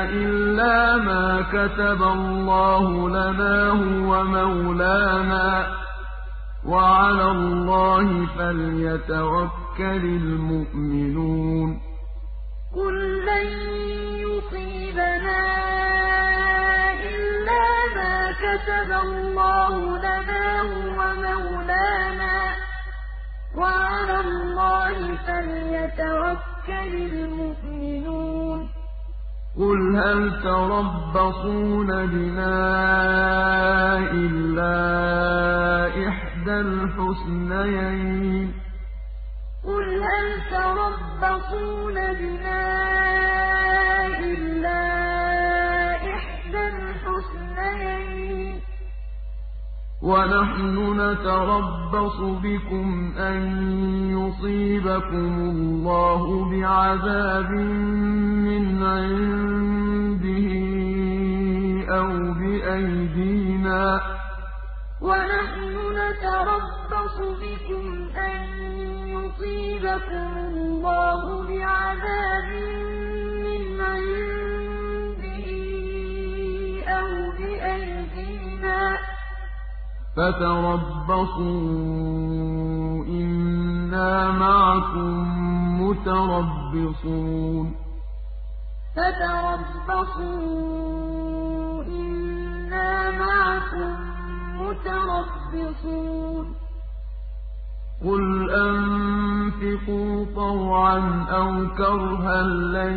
إلا ما كتب الله لنا هو مولانا. وعلى الله فليتوكل المؤمنون. قل لن يصيبنا إلا ما كتب الله لنا هو مولانا. وعلى الله فليتوكل المؤمنون. قل هل تربصون بنا إلا إحدى الحسنيين ونحن نتربص بكم أن يصيبكم الله بعذاب من عنده ونحن نتربص بكم أن يُصِيبَكُمُ اللَّهُ بِعَذَابٍ مِّنْ عِندِهِ أَوْ بِأَيْدِينَا ۖ. فَتَرَبَّصُوا إِنَّا مَعَكُم مُّتَرَبِّصُونَ. فَتَرَبَّصُوا إِنَّا مَعَكُم مُّتَرَبِّصُونَ. قُلْ أَنفِقُوا طَوْعًا أَوْ كَرْهًا لَّن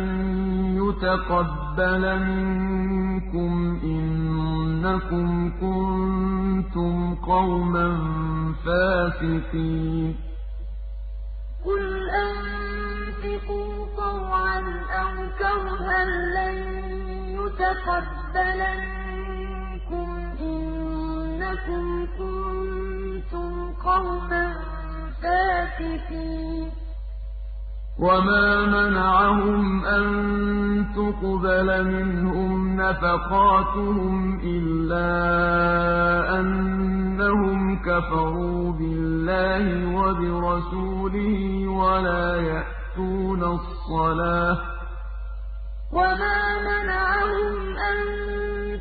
يُتَقَبَّلَ مِنكُمْ إِنَّكُمْ كُنتُمْ قَوْمًا فَاسِقِينَ. قُلْ أَنفِقُوا طَوْعًا أَوْ كَرْهًا لَّن يُتَقَبَّلَ مِنكُمْ إِنَّكُمْ كُنتُمْ قَوْمًا وَمَا مَنَعَهُمْ أَن تُقْبَلَ مِنْهُمْ نَفَقَاتُهُمْ إِلَّا أَنَّهُمْ كَفَرُوا بِاللَّهِ وَبِرَسُولِهِ وَلَا يَأْتُونَ الصَّلَاةَ. وَمَا مَنَعَهُمْ أَن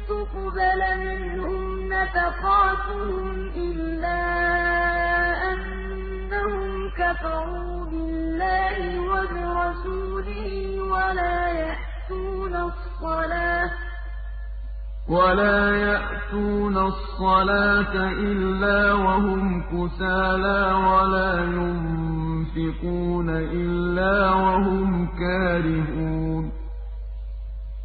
تُقْبَلَ مِنْهُمْ نَفَقَاتُهُمْ إِلَّا أَنَّهُمْ كَفَرُوا بِاللَّهِ وَبِرَسُولِهِ وَلَا يَأْتُونَ الصَّلَاةَ إِلَّا وَهُمْ كُسَالَىٰ وَلَا يُنفِقُونَ إِلَّا وَهُمْ كَارِهُونَ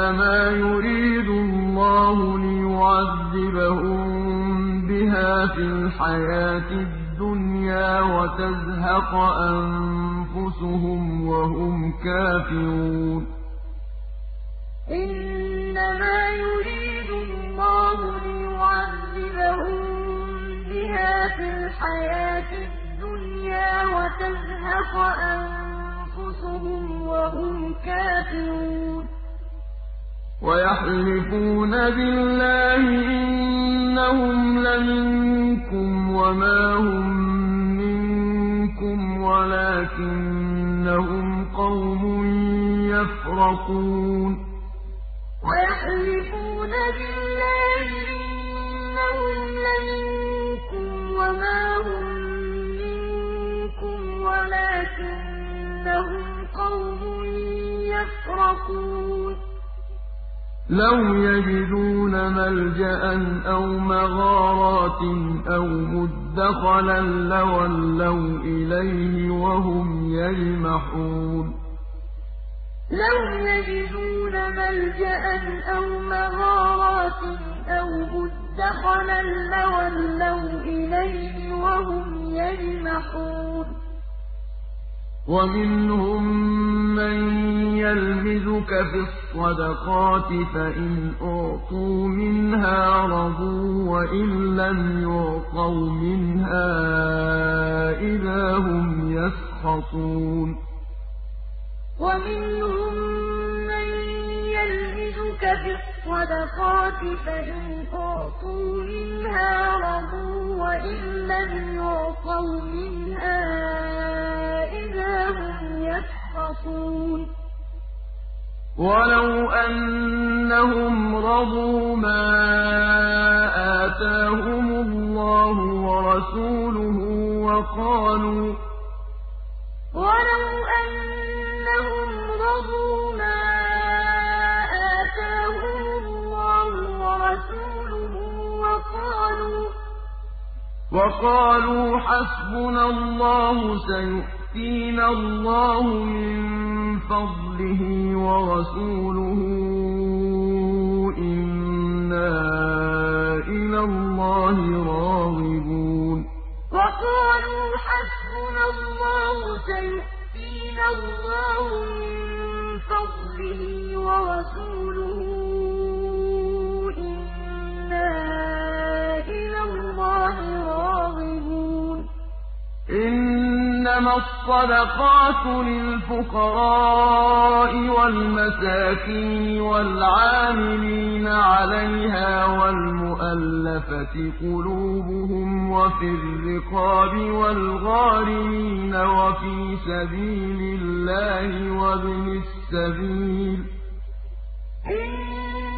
إِنَّمَا يُرِيدُ اللَّهُ لِيُعَذِّبَهُم بِهَا فِي الْحَيَاةِ الدُّنْيَا وَتَزْهَقَ أَنفُسُهُمْ وَهُمْ كَافِرُونَ. إِنَّمَا يُرِيدُ اللَّهُ لِيُعَذِّبَهُم بِهَا فِي الْحَيَاةِ الدُّنْيَا وَتَزْهَقَ أَنفُسُهُمْ وَهُمْ كَافِرُونَ. وَيَحْلِفُونَ بِاللَّهِ إِنَّهُمْ لَمِنكُمْ وَمَا هُم مِّنكُمْ وَلَٰكِنَّهُمْ قَوْمٌ يَفْرَقُونَ. وَيَحْلِفُونَ بِاللَّهِ إِنَّهُمْ لَمِنكُمْ وَمَا هُم مِّنكُمْ وَلَٰكِنَّهُمْ قَوْمٌ يَفْرَقُونَ. لَوْ يَجِدُونَ مَلْجَأً أَوْ مَغَارَاتٍ أَوْ مُدَّخَلًا لَّوَلَّوْا إِلَيْهِ وَهُمْ يَجْمَحُونَ لَوْ يَجِدُونَ مَلْجَأً أَوْ مَغَارَاتٍ أَوْ مُدَّخَلًا لَّوَلَّوْا إِلَيْهِ وَهُمْ يَجْمَحُونَ وَمِنْهُم مَّن يَلْمِزُكَ فِي الصَّدَقَاتِ فَإِنْ أُعْطُوا مِنْهَا رَضُوا وَإِن لَّمْ يُعْطَوْا مِنْهَا إِذَا هُمْ يَسْخَطُونَ. وَمِنْهُم مَّن يَلْمِزُكَ فِي الصَّدَقَاتِ فَإِنْ أُعْطُوا مِنْهَا رَضُوا وَإِن لَّمْ يُعْطَوْا مِنْهَا إِذَا هُمْ يَسْخَطُونَ وَلَوْ أَنَّهُمْ رَضُوا مَا آتَاهُمُ اللَّهُ وَرَسُولُهُ وَقَالُوا وَلَوْ أَنَّهُمْ رَضُوا مَا وقالوا حسبنا الله سيؤتينا الله من فضله ورسوله. إنا إلى الله راغبون. وقالوا حسبنا الله سيؤتينا الله من فضله ورسوله. إنا إلى الله راغبون إِنَّمَا الصَّدَقَاتُ لِلْفُقَرَاءِ وَالْمَسَاكِينِ وَالْعَامِلِينَ عَلَيْهَا وَالْمُؤَلَّفَةِ قُلُوبُهُمْ وَفِي الرِّقَابِ وَالْغَارِمِينَ وَفِي سَبِيلِ اللَّهِ وَابْنِ السَّبِيلِ ۖ.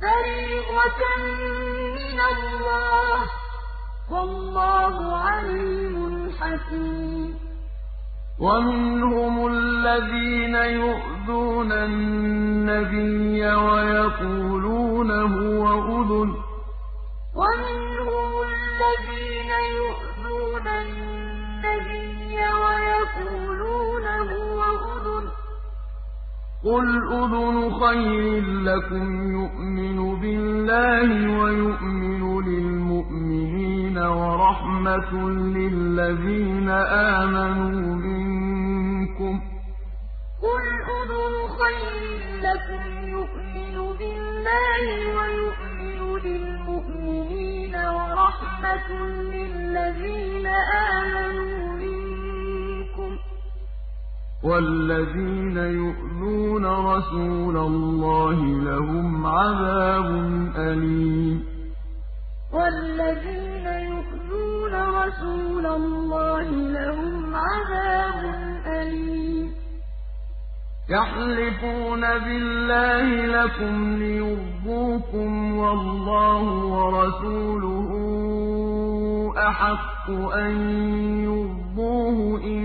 فَرِيضَةً مِّنَ اللَّهِ ۗ. وَاللَّهُ عَلِيمٌ حَكِيمٌ. وَمِنْهُمُ الَّذِينَ يُؤْذُونَ النَّبِيَّ وَيَقُولُونَ هُوَ أُذُنٌ ۚ. قُلْ أُذُنُ خَيْرٍ لَّكُمْ يُؤْمِنُ بِاللَّهِ وَيُؤْمِنُ لِلْمُؤْمِنِينَ وَرَحْمَةٌ لِّلَّذِينَ آمَنُوا مِنكُمْ ۚ قُلْ أُذُنُ خَيْرٍ لَّكُمْ يُؤْمِنُ بِاللَّهِ وَيُؤْمِنُ لِلْمُؤْمِنِينَ وَرَحْمَةٌ لِّلَّذِينَ آمَنُوا وَالَّذِينَ يُؤْذُونَ رَسُولَ اللَّهِ لَهُمْ عَذَابٌ أَلِيمٌ. وَالَّذِينَ يُؤْذُونَ رَسُولَ اللَّهِ لَهُمْ عَذَابٌ أَلِيمٌ. يَحْلِفُونَ بِاللَّهِ لَكُمْ لِيُرْضُوكُمْ وَاللَّهُ وَرَسُولُهُ أَحَقُّ أَن يُرْضُوهُ إِن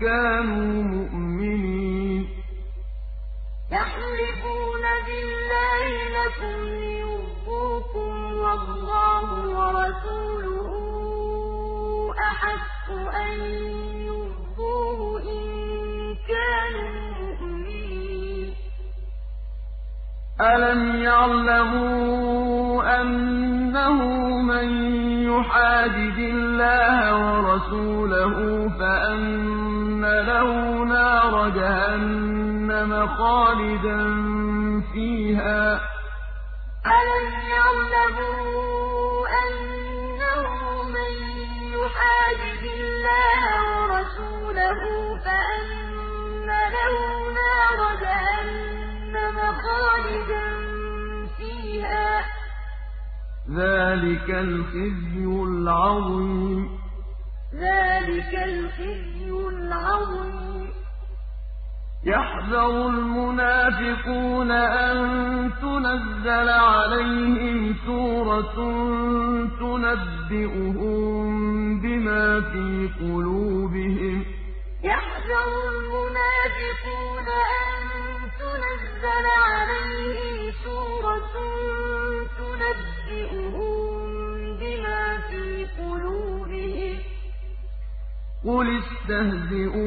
كَانُوا مُؤْمِنِينَ. يَحْلِفُونَ بِاللَّهِ لَكُمْ لِيُرْضُوكُمْ وَاللَّهُ وَرَسُولُهُ أَحَقُّ أَن يُرْضُوهُ إِن كَانُوا أَلَمْ يَعْلَمُوا أَنَّهُ مَن يُحَادِدِ اللَّهَ وَرَسُولَهُ فَأَنَّ لَهُ نَارَ جَهَنَّمَ خَالِدًا فِيهَا ۚ أَلَمْ يَعْلَمُوا أَنَّهُ مَن يُحَادِدِ اللَّهَ وَرَسُولَهُ فَأَنَّ لَهُ نَارَ جَهَنَّمَ خَالِدًا فِيهَا ۚ. ذَٰلِكَ الْخِزْيُ الْعَظِيمُ. ذَٰلِكَ الْخِزْيُ الْعَظِيمُ. يَحْذَرُ الْمُنَافِقُونَ أَن تُنَزَّلَ عَلَيْهِمْ سُورَةٌ تُنَبِّئُهُم بِمَا فِي قُلُوبِهِمْ ۚ. يَحْذَرُ الْمُنَافِقُونَ أَن تُنَزَّلَ عَلَيْهِمْ سُورَةٌ تُنَبِّئُهُم بِمَا فِي قُلُوبِهِمْ ۚ قُلِ اسْتَهْزِئُوا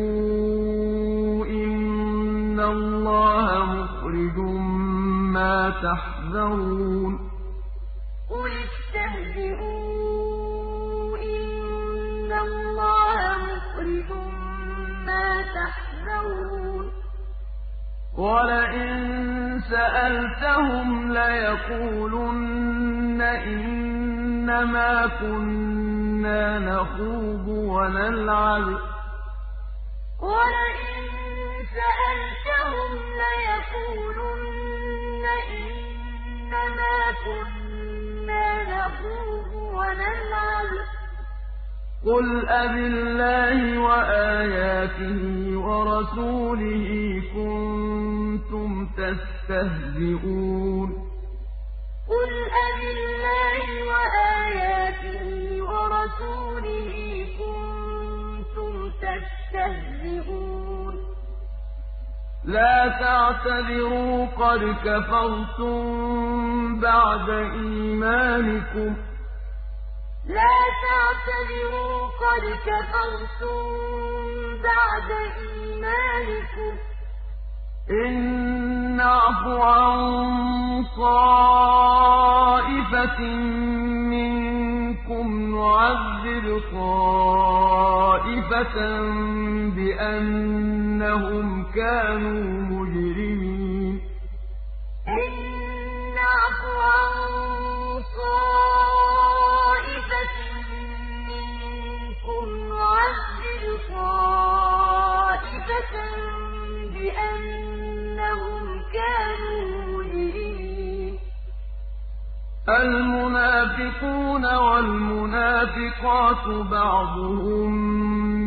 إِنَّ اللَّهَ مُخْرِجٌ مَّا تَحْذَرُونَ وَلَئِن سَأَلْتَهُمْ لَيَقُولُنَّ إِنَّمَا كُنَّا نَخُوضُ وَنَلْعَبُ ۚ. وَلَئِن سَأَلْتَهُمْ لَيَقُولُنَّ إِنَّمَا كُنَّا نَخُوضُ وَنَلْعَبُ ۚ. قُلْ أَبِاللَّهِ وَآيَاتِهِ وَرَسُولِهِ كُنتُمْ تَسْتَهْزِئُونَ قُلْ أَبِاللَّهِ وَآيَاتِهِ وَرَسُولِهِ كُنتُمْ تَسْتَهْزِئُونَ لَا تَعْتَذِرُوا قَدْ كَفَرْتُم بَعْدَ إِيمَانِكُمْ ۚ لَا تَعْتَذِرُوا قَدْ كَفَرْتُم بَعْدَ إِيمَانِكُمْ ۚ. إِن نَّعْفُ عَن طَائِفَةٍ مِّنكُمْ نُعَذِّبْ طَائِفَةً بِأَنَّهُمْ كَانُوا مُجْرِمِينَ. بِأَنَّهُمْ كَانُوا مُجْرِمِينَ. الْمُنَافِقُونَ وَالْمُنَافِقَاتُ بَعْضُهُم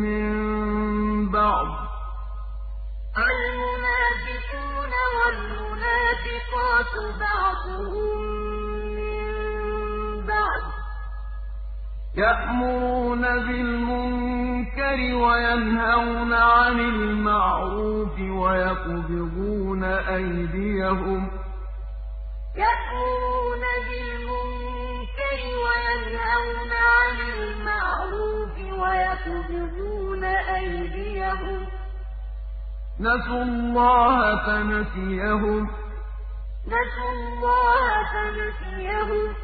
مِّن بَعْضٍ ۚ. يَأْمُرُونَ بِالْمُنكَرِ وَيَنْهَوْنَ عَنِ الْمَعْرُوفِ وَيَقْبِضُونَ أَيْدِيَهُمْ ۚ يَأْمُرُونَ بِالْمُنكَرِ وَيَنْهَوْنَ عَنِ الْمَعْرُوفِ وَيَقْبِضُونَ أَيْدِيَهُمْ ۚ نَسُوا اللَّهَ فَنَسِيَهُمْ ۗ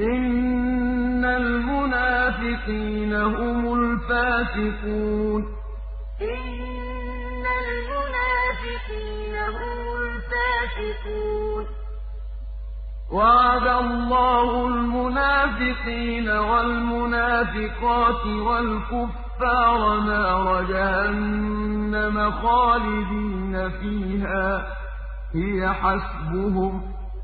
إِنَّ الْمُنَافِقِينَ هُمُ الْفَاسِقُونَ إِنَّ الْمُنَافِقِينَ هُمُ الْفَاسِقُونَ وَعَدَ اللَّهُ الْمُنَافِقِينَ وَالْمُنَافِقَاتِ وَالْكُفَّارَ نَارَ جَهَنَّمَ خَالِدِينَ فِيهَا ۚ هِيَ حَسْبُهُمْ ۚ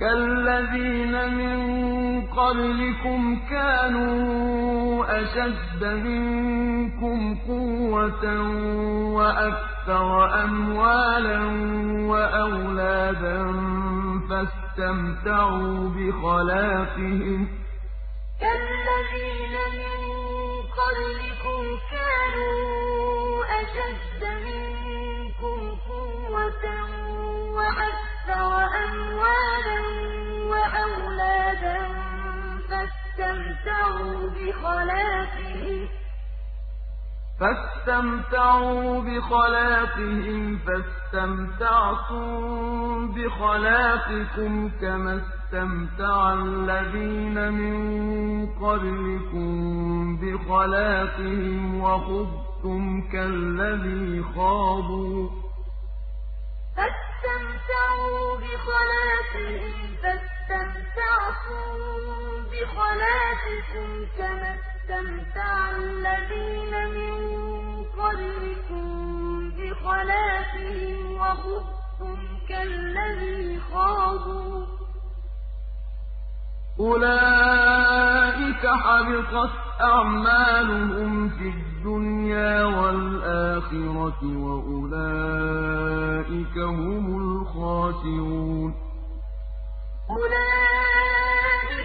كَالَّذِينَ مِن قَبْلِكُمْ كَانُوا أَشَدَّ مِنكُمْ قُوَّةً وَأَكْثَرَ أَمْوَالًا وَأَوْلَادًا فَاسْتَمْتَعُوا بِخَلَاقِهِمْ ۖ. كَالَّذِينَ مِن قَبْلِكُمْ كَانُوا أَشَدَّ مِنكُمْ فَاسْتَمْتَعُوا بِخَلَاقِهِمْ. فَاسْتَمْتَعْتُم بِخَلَاقِكُمْ كَمَا اسْتَمْتَعَ الَّذِينَ مِن قَبْلِكُم بِخَلَاقِهِمْ وَخُضْتُمْ كَالَّذِي خَاضُوا ۚ. فَاسْتَمْتَعُوا بِخَلَاقِهِمْ فَاسْتَمْتَعْتُم بِخَلَاقِكُمْ كَمَا اسْتَمْتَعَ الَّذِينَ مِن قَبْلِكُم بِخَلَاقِهِمْ وَخُضْتُمْ كَالَّذِي خَاضُوا ۚ. أُولَٰئِكَ حَبِطَتْ أَعْمَالُهُمْ فِي الدُّنْيَا وَالْآخِرَةِ ۖ وَأُولَٰئِكَ هُمُ الْخَاسِرُونَ. أُولَٰئِكَ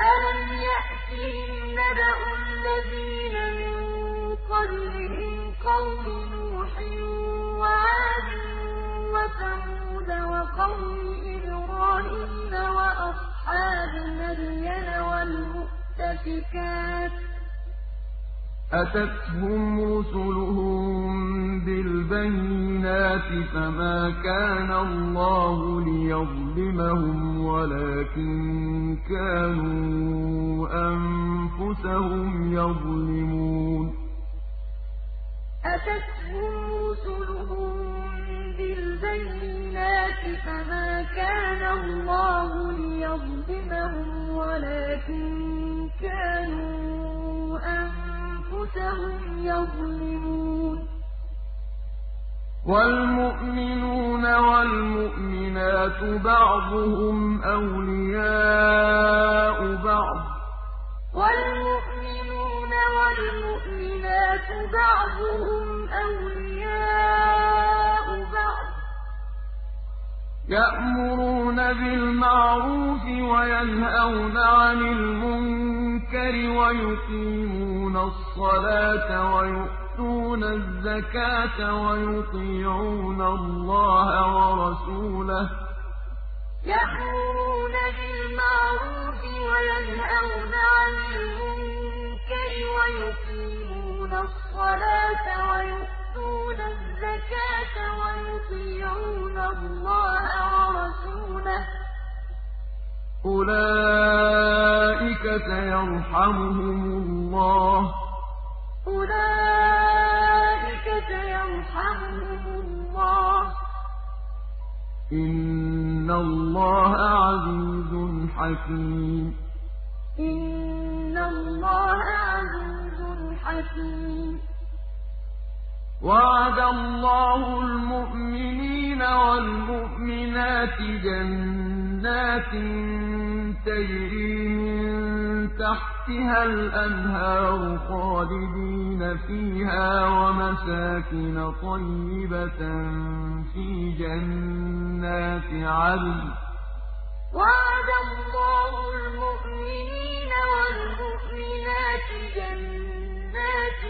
أَلَمْ يَأْتِهِمْ نَبَأُ الَّذِينَ مِن قَبْلِهِمْ قَوْمِ نُوحٍ وَعَادٍ وَثَمُودَ وَقَوْمِ إِبْرَاهِيمَ وَأَصْحَابِ مَدْيَنَ وَالْمُؤْتَفِكَاتِ ۚ أَتَتْهُمْ رُسُلُهُم بِالْبَيِّنَاتِ فَمَا كَانَ اللَّهُ لِيَظْلِمَهُمْ وَلَٰكِن كَانُوا أَنفُسَهُمْ أنفسهم يظلمون. أتتهم رسلهم بالبينات فما كان الله ليظلمهم ولكن كانوا أنفسهم يظلمون. والمؤمنون والمؤمنات بعضهم أولياء بعض. والمؤمنون والمؤمنات بعضهم أولياء يأمرون بالمعروف وينهون عن المنكر ويقيمون الصلاة ويؤمنون يؤتون الزكاة ويطيعون الله ورسوله. يأمرون بالمعروف وينهون عن المنكر ويقيمون الصلاة ويؤتون الزكاة ويطيعون الله أولئك سيرحمهم الله إِنَّ اللَّهَ عَزِيزٌ حَكِيمٌ إِنَّ اللَّهَ عَزِيزٌ حَكِيمٌ وَعَدَ اللَّهُ الْمُؤْمِنِينَ وَالْمُؤْمِنَاتِ جَنَّاتٍ تَجْرِي مِن تَحْتِهَا الْأَنْهَارُ خَالِدِينَ فِيهَا وَمَسَاكِنَ طَيِّبَةً فِي جَنَّاتِ عَدْنٍ ۚ. وَعَدَ اللَّهُ الْمُؤْمِنِينَ وَالْمُؤْمِنَاتِ جَنَّاتٍ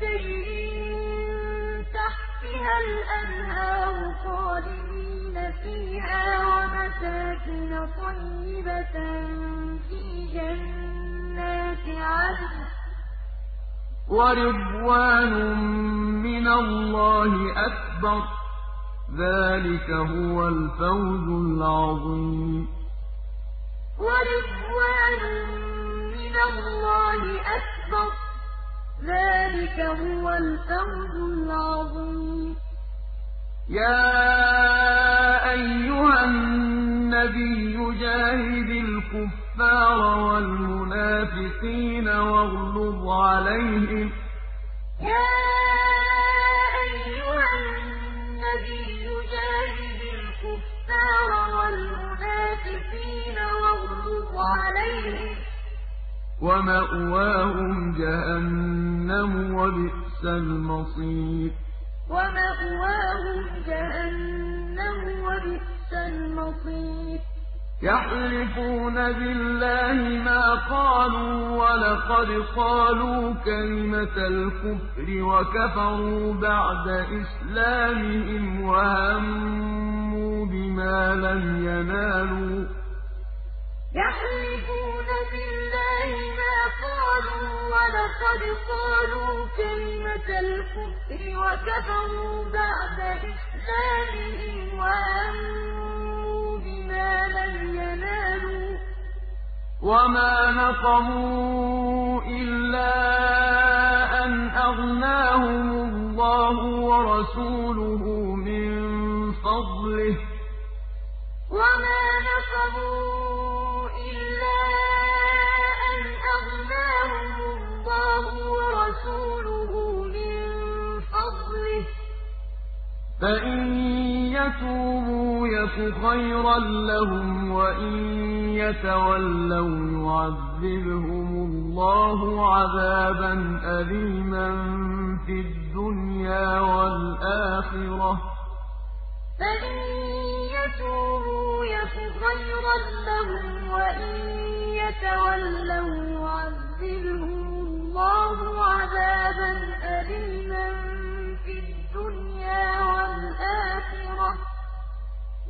تَجْرِي مِن تَحْتِهَا الْأَنْهَارُ خَالِدِينَ فِيهَا وَمَسَاكِنَ طَيِّبَةً فِي جَنَّاتِ عَدْنٍ ۚ وَرِضْوَانٌ مِّنَ اللَّهِ أَكْبَرُ ۚ ذَٰلِكَ هُوَ الْفَوْزُ الْعَظِيمُ. وَرِضْوَانٌ مِّنَ اللَّهِ أَكْبَرُ ذَٰلِكَ هُوَ الْفَوْزُ الْعَظِيمُ. يَا أَيُّهَا النَّبِيُّ جَاهِدِ الْكُفَّارَ وَالْمُنَافِقِينَ وَاغْلُظْ عَلَيْهِمْ ۚ. يَا أَيُّهَا النَّبِيُّ جَاهِدِ الْكُفَّارَ وَالْمُنَافِقِينَ وَاغْلُظْ عَلَيْهِمْ ۚ. وَمَأْوَاهُمْ جَهَنَّمُ ۖ وَبِئْسَ الْمَصِيرُ. وَمَأْوَاهُمْ جَهَنَّمُ ۖ وَبِئْسَ الْمَصِيرُ. يَحْلِفُونَ بِاللَّهِ مَا قَالُوا وَلَقَدْ قَالُوا كَلِمَةَ الْكُفْرِ وَكَفَرُوا بَعْدَ إِسْلَامِهِمْ وَهَمُّوا بِمَا لَمْ يَنَالُوا ۚ. يَحْلِفُونَ بِاللَّهِ مَا قَالُوا وَلَقَدْ قَالُوا كَلِمَةَ الْكُفْرِ وَكَفَرُوا بَعْدَ إِسْلَامِهِمْ وَهَمُّوا بِمَا لَمْ يَنَالُوا ۚ وَمَا نَقَمُوا إِلَّا أَنْ أَغْنَاهُمُ اللَّهُ وَرَسُولُهُ مِن فَضْلِهِ ۚ. وَرَسُولُهُ مِن فَضْلِهِ ۚ. فَإِن يَتُوبُوا يَكُ خَيْرًا لَّهُمْ ۖ وَإِن يَتَوَلَّوْا يُعَذِّبْهُمُ اللَّهُ عَذَابًا أَلِيمًا فِي الدُّنْيَا وَالْآخِرَةِ ۚ. فَإِن يَتُوبُوا يَكُ خَيْرًا اللَّهُ عَذَابًا أَلِيمًا فِي الدُّنْيَا وَالْآخِرَةِ ۚ.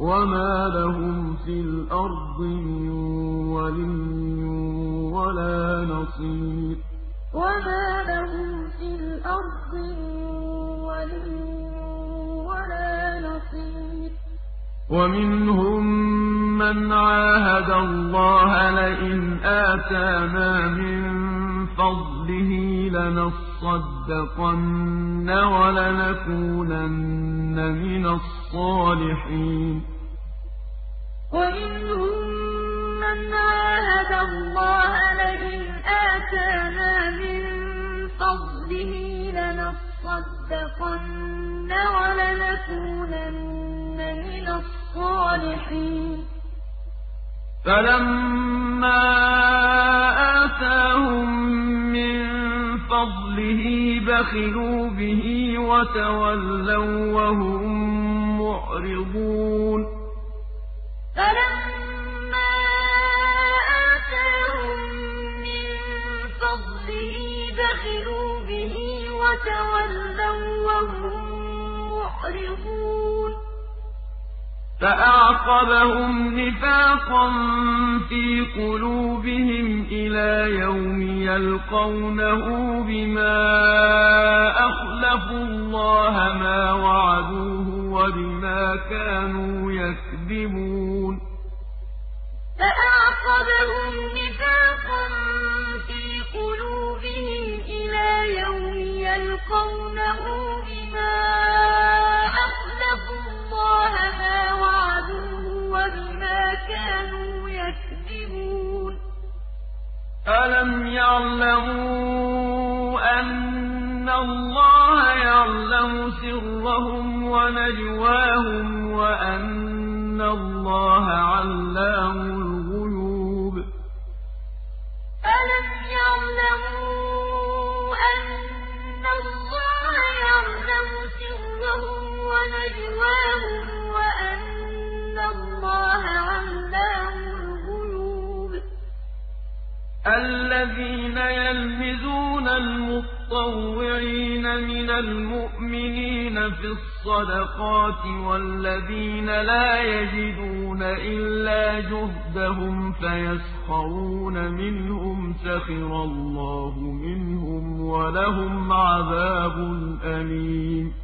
وَمَا لَهُمْ فِي الْأَرْضِ مِن وَلِيٍّ وَلَا نَصِيرٍ. وَمَا لَهُمْ فِي الْأَرْضِ مِن وَلِيٍّ وَلَا نَصِيرٍ. وَمِنْهُم مَّنْ عَاهَدَ اللَّهَ لَئِنْ آتَانَا مِن فَضْلِهِ لَنَصَّدَّقَنَّ وَلَنَكُونَنَّ مِنَ الصَّالِحِينَ. وَمِنْهُم مَّنْ عَاهَدَ اللَّهَ لَئِنْ آتَانَا مِن فَضْلِهِ لَنَصَّدَّقَنَّ وَلَنَكُونَنَّ مِنَ الصَّالِحِينَ. فَلَمَّا آتَاهُم مِّن فَضْلِهِ بَخِلُوا بِهِ وَتَوَلَّوا وَّهُم مُّعْرِضُونَ فَلَمَّا آتَاهُم مِّن فَضْلِهِ بَخِلُوا بِهِ وَتَوَلَّوا وَّهُم مُّعْرِضُونَ فَأَعْقَبَهُمْ نِفَاقًا فِي قُلُوبِهِمْ إِلَىٰ يَوْمِ يَلْقَوْنَهُ بِمَا أَخْلَفُوا اللَّهَ مَا وَعَدُوهُ وَبِمَا كَانُوا يَكْذِبُونَ. فَأَعْقَبَهُمْ نِفَاقًا فِي قُلُوبِهِمْ إِلَىٰ يَوْمِ يَلْقَوْنَهُ بِمَا أَخْلَفُوا اللَّهَ مَا وَعَدُوهُ وَبِمَا كَانُوا يَكْذِبُونَ. أَلَمْ يَعْلَمُوا أَنَّ اللَّهَ يَعْلَمُ سِرَّهُمْ وَنَجْوَاهُمْ وَأَنَّ اللَّهَ عَلَّامُ الْغُيُوبِ. أَلَمْ يَعْلَمُوا أَنَّ اللَّهَ يَعْلَمُ سِرَّهُمْ وَنَجْوَاهُمْ وَأَنَّ اللَّهَ عَلَّامُ الْغُيُوبِ. الَّذِينَ يَلْمِزُونَ الْمُطَّوِّعِينَ مِنَ الْمُؤْمِنِينَ فِي الصَّدَقَاتِ وَالَّذِينَ لَا يَجِدُونَ إِلَّا جُهْدَهُمْ فَيَسْخَرُونَ مِنْهُمْ سَخِرَ اللَّهُ مِنْهُمْ وَلَهُمْ عَذَابٌ أَلِيمٌ.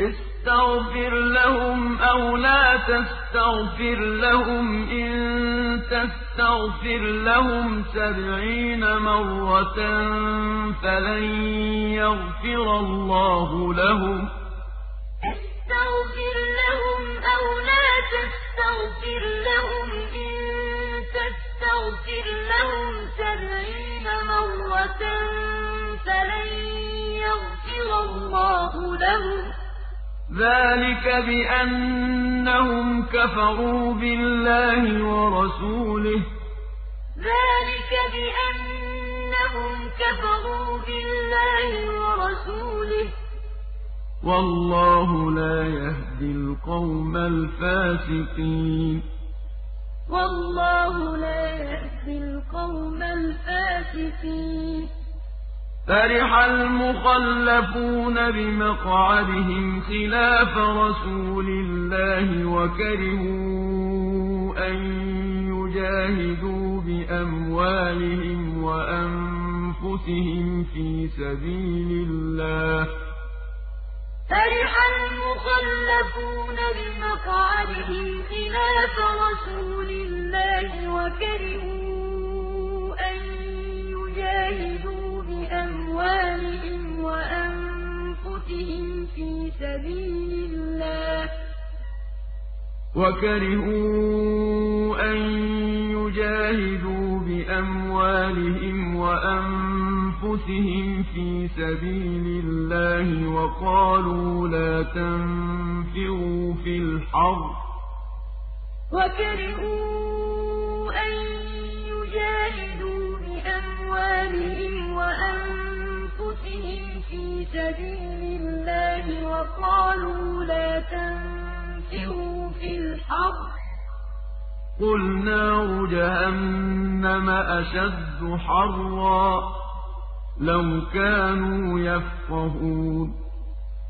اسْتَغْفِرْ لَهُمْ أَوْ لَا تَسْتَغْفِرْ لَهُمْ إِن تَسْتَغْفِرْ لَهُمْ سَبْعِينَ مَرَّةً فَلَن يَغْفِرَ اللَّهُ لَهُمْ ۚ. اسْتَغْفِرْ لَهُمْ أَوْ لَا تَسْتَغْفِرْ لَهُمْ إِن لَهُمْ سَبْعِينَ مَرَّةً فَلَن يَغْفِرَ اللَّهُ لَهُمْ ۚ. ذَٰلِكَ بِأَنَّهُمْ كَفَرُوا بِاللَّهِ وَرَسُولِهِ ۚ. ذَٰلِكَ بِأَنَّهُمْ كَفَرُوا بِاللَّهِ وَرَسُولِهِ ۚ. وَاللَّهُ لَا يَهْدِي الْقَوْمَ الْفَاسِقِينَ. وَاللَّهُ لَا يَهْدِي الْقَوْمَ الْفَاسِقِينَ. فَرِحَ الْمُخَلَّفُونَ بِمَقْعَدِهِمْ خِلَافَ رَسُولِ اللَّهِ وَكَرِهُوا أَن يُجَاهِدُوا بِأَمْوَالِهِمْ وَأَنفُسِهِمْ فِي سَبِيلِ اللَّهِ ۚ. فَرِحَ الْمُخَلَّفُونَ بِمَقْعَدِهِمْ خِلَافَ رَسُولِ اللَّهِ وَكَرِهُوا أَن يُجَاهِدُوا بِأَمْوَالِهِمْ وَأَنفُسِهِمْ فِي سَبِيلِ اللَّهِ ۚ. وَكَرِهُوا أَن يُجَاهِدُوا بِأَمْوَالِهِمْ وَأَنفُسِهِمْ فِي سَبِيلِ اللَّهِ وَقَالُوا لَا تَنفِرُوا فِي الْحَرِّ ۗ وَكَرِهُوا أَن يُجَاهِدُوا بِأَمْوَالِهِمْ وَأَنفُسِهِمْ فِي سَبِيلِ اللَّهِ وَقَالُوا لَا تَنفِرُوا فِي الْحَرِّ ۗ قُلْ نَارُ جَهَنَّمَ أَشَدُّ حَرًّا لَوْ كَانُوا يَفْقَهُونَ.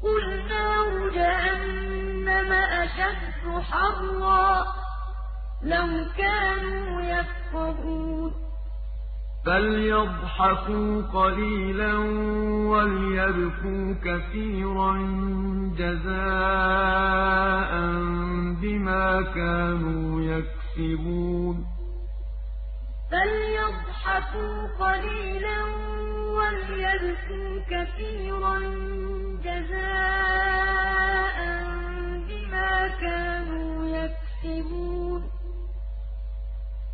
قُلْ نَارُ جَهَنَّمَ أَشَدُّ حَرًّا ۚ لَّوْ كَانُوا يَفْقَهُونَ. فَلْيَضْحَكُوا قَلِيلًا وَلْيَبْكُوا كَثِيرًا جَزَاءً بِمَا كَانُوا يَكْسِبُونَ فَلْيَضْحَكُوا قَلِيلًا وَلْيَبْكُوا كَثِيرًا جَزَاءً بِمَا كَانُوا يَكْسِبُونَ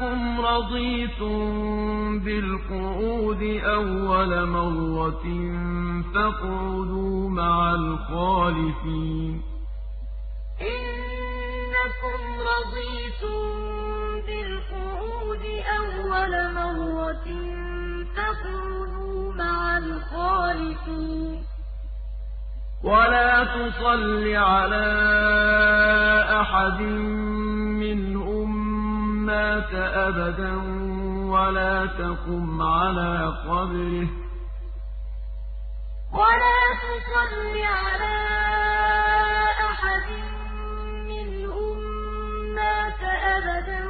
إِنَّكُمْ رَضِيتُم بِالْقُعُودِ أَوَّلَ مَرَّةٍ فَاقْعُدُوا مَعَ الْخَالِفِينَ. إِنَّكُمْ رَضِيتُم بِالْقُعُودِ أَوَّلَ مَرَّةٍ فَاقْعُدُوا مَعَ الْخَالِفِينَ. وَلَا تُصَلِّ عَلَىٰ أَحَدٍ مِّنْهُم مَّاتَ أَبَدًا وَلَا تَقُمْ عَلَىٰ قَبْرِهِ ۖ. وَلَا تُصَلِّ عَلَىٰ أَحَدٍ مِّنْهُم مَّاتَ أَبَدًا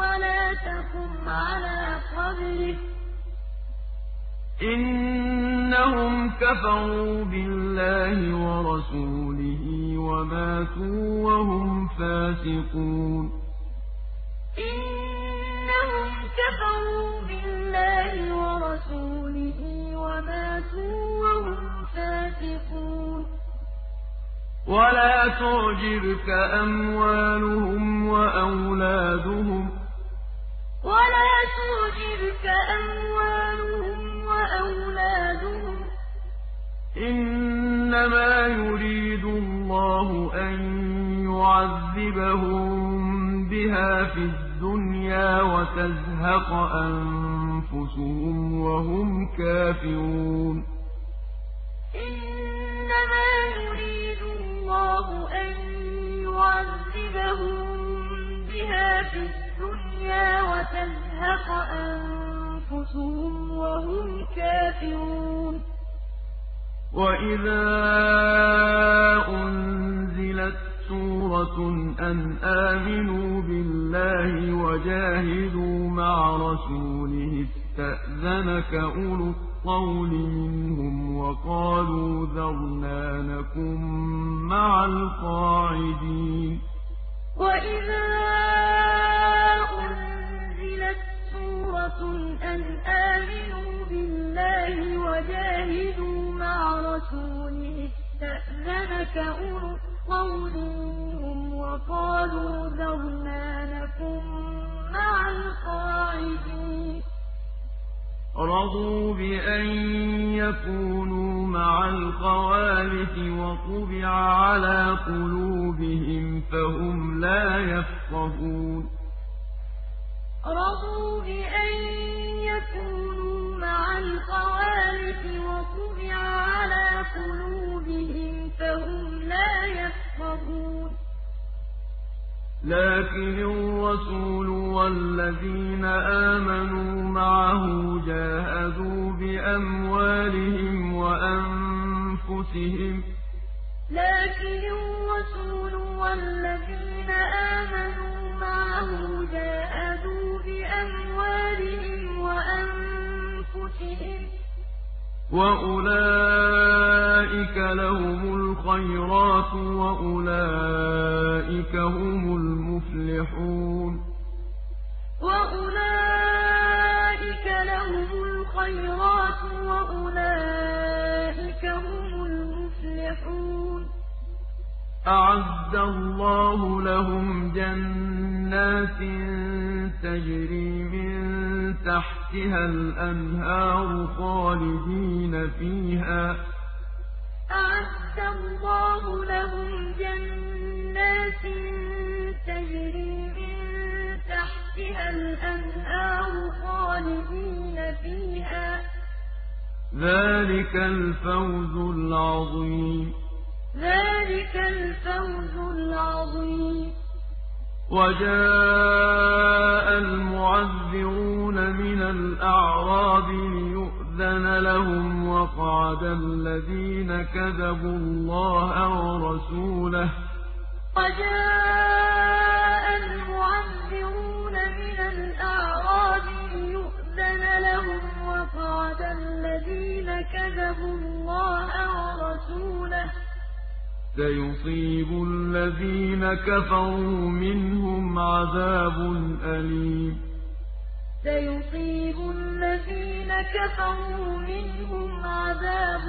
وَلَا تَقُمْ عَلَىٰ قَبْرِهِ ۖ. إِنَّهُمْ كَفَرُوا بِاللَّهِ وَرَسُولِهِ وَمَاتُوا وَهُمْ فَاسِقُونَ. إِنَّهُمْ كَفَرُوا بِاللَّهِ وَرَسُولِهِ وَمَاتُوا وَهُمْ فَاسِقُونَ. وَلَا تُعْجِبْكَ أَمْوَالُهُمْ وَأَوْلَادُهُمْ ۚ. وَلَا تُعْجِبْكَ أَمْوَالُهُمْ وَأَوْلَادُهُمْ ۚ. إِنَّمَا يُرِيدُ اللَّهُ أَن يُعَذِّبَهُم بِهَا فِي الدُّنْيَا وَتَزْهَقَ أَنفُسُهُمْ وَهُمْ كَافِرُونَ إِنَّمَا يُرِيدُ اللَّهُ أَن يُعَذِّبَهُم بِهَا فِي الدُّنْيَا وَتَزْهَقَ أَنفُسُهُمْ وَهُمْ كَافِرُونَ وَإِذَا أُنزِلَتْ سُورَةٌ أَنْ آمِنُوا بِاللَّهِ وَجَاهِدُوا مَعَ رَسُولِهِ اسْتَأْذَنَكَ أُولُو الطَّوْلِ مِنْهُمْ وَقَالُوا ذَرْنَا نَكُن مَّعَ الْقَاعِدِينَ. وَإِذَا أُنزِلَتْ سُورَةٌ أَنْ آمِنُوا بِاللَّهِ وَجَاهِدُوا مَعَ رَسُولِهِ اسْتَأْذَنَكَ أُولُو مِنْهُمْ وَقَالُوا ذَرْنَا نَكُن مَّعَ الْقَاعِدِينَ. رَضُوا بِأَن يَكُونُوا مَعَ الْخَوَالِفِ وَطُبِعَ عَلَىٰ قُلُوبِهِمْ فَهُمْ لَا يَفْقَهُونَ. رَضُوا بِأَن يَكُونُوا مَعَ الْخَوَالِفِ وَطُبِعَ عَلَىٰ قُلُوبِهِمْ فَهُمْ لَا يَفْقَهُونَ. لَٰكِنِ الرَّسُولُ وَالَّذِينَ آمَنُوا مَعَهُ جَاهَدُوا بِأَمْوَالِهِمْ وَأَنفُسِهِمْ ۚ. لَٰكِنِ الرَّسُولُ وَالَّذِينَ آمَنُوا مَعَهُ جَاهَدُوا بِأَمْوَالِهِمْ وأولئك لهم الخيرات وأولئك هم المفلحون وأولئك لهم الخيرات وأولئك هم المفلحون أَعَدَّ اللَّهُ لَهُمْ جَنَّاتٍ تَجْرِي مِن تَحْتِهَا الْأَنْهَارُ خَالِدِينَ فِيهَا ۚ. أَعَدَّ اللَّهُ لَهُمْ جَنَّاتٍ تَجْرِي مِن تَحْتِهَا الْأَنْهَارُ خَالِدِينَ فِيهَا ۚ. ذَٰلِكَ الْفَوْزُ الْعَظِيمُ. ذَٰلِكَ الْفَوْزُ الْعَظِيمُ. وَجَاءَ الْمُعَذِّرُونَ مِنَ الْأَعْرَابِ لِيُؤْذَنَ لَهُمْ وَقَعَدَ الَّذِينَ كَذَبُوا اللَّهَ وَرَسُولَهُ. وَجَاءَ الْمُعَذِّرُونَ مِنَ الْأَعْرَابِ لِيُؤْذَنَ لَهُمْ وَقَعَدَ الَّذِينَ كَذَبُوا اللَّهَ وَرَسُولَهُ. سيصيب الذين كفروا منهم عذاب أليم. سيصيب الذين كفروا منهم عذاب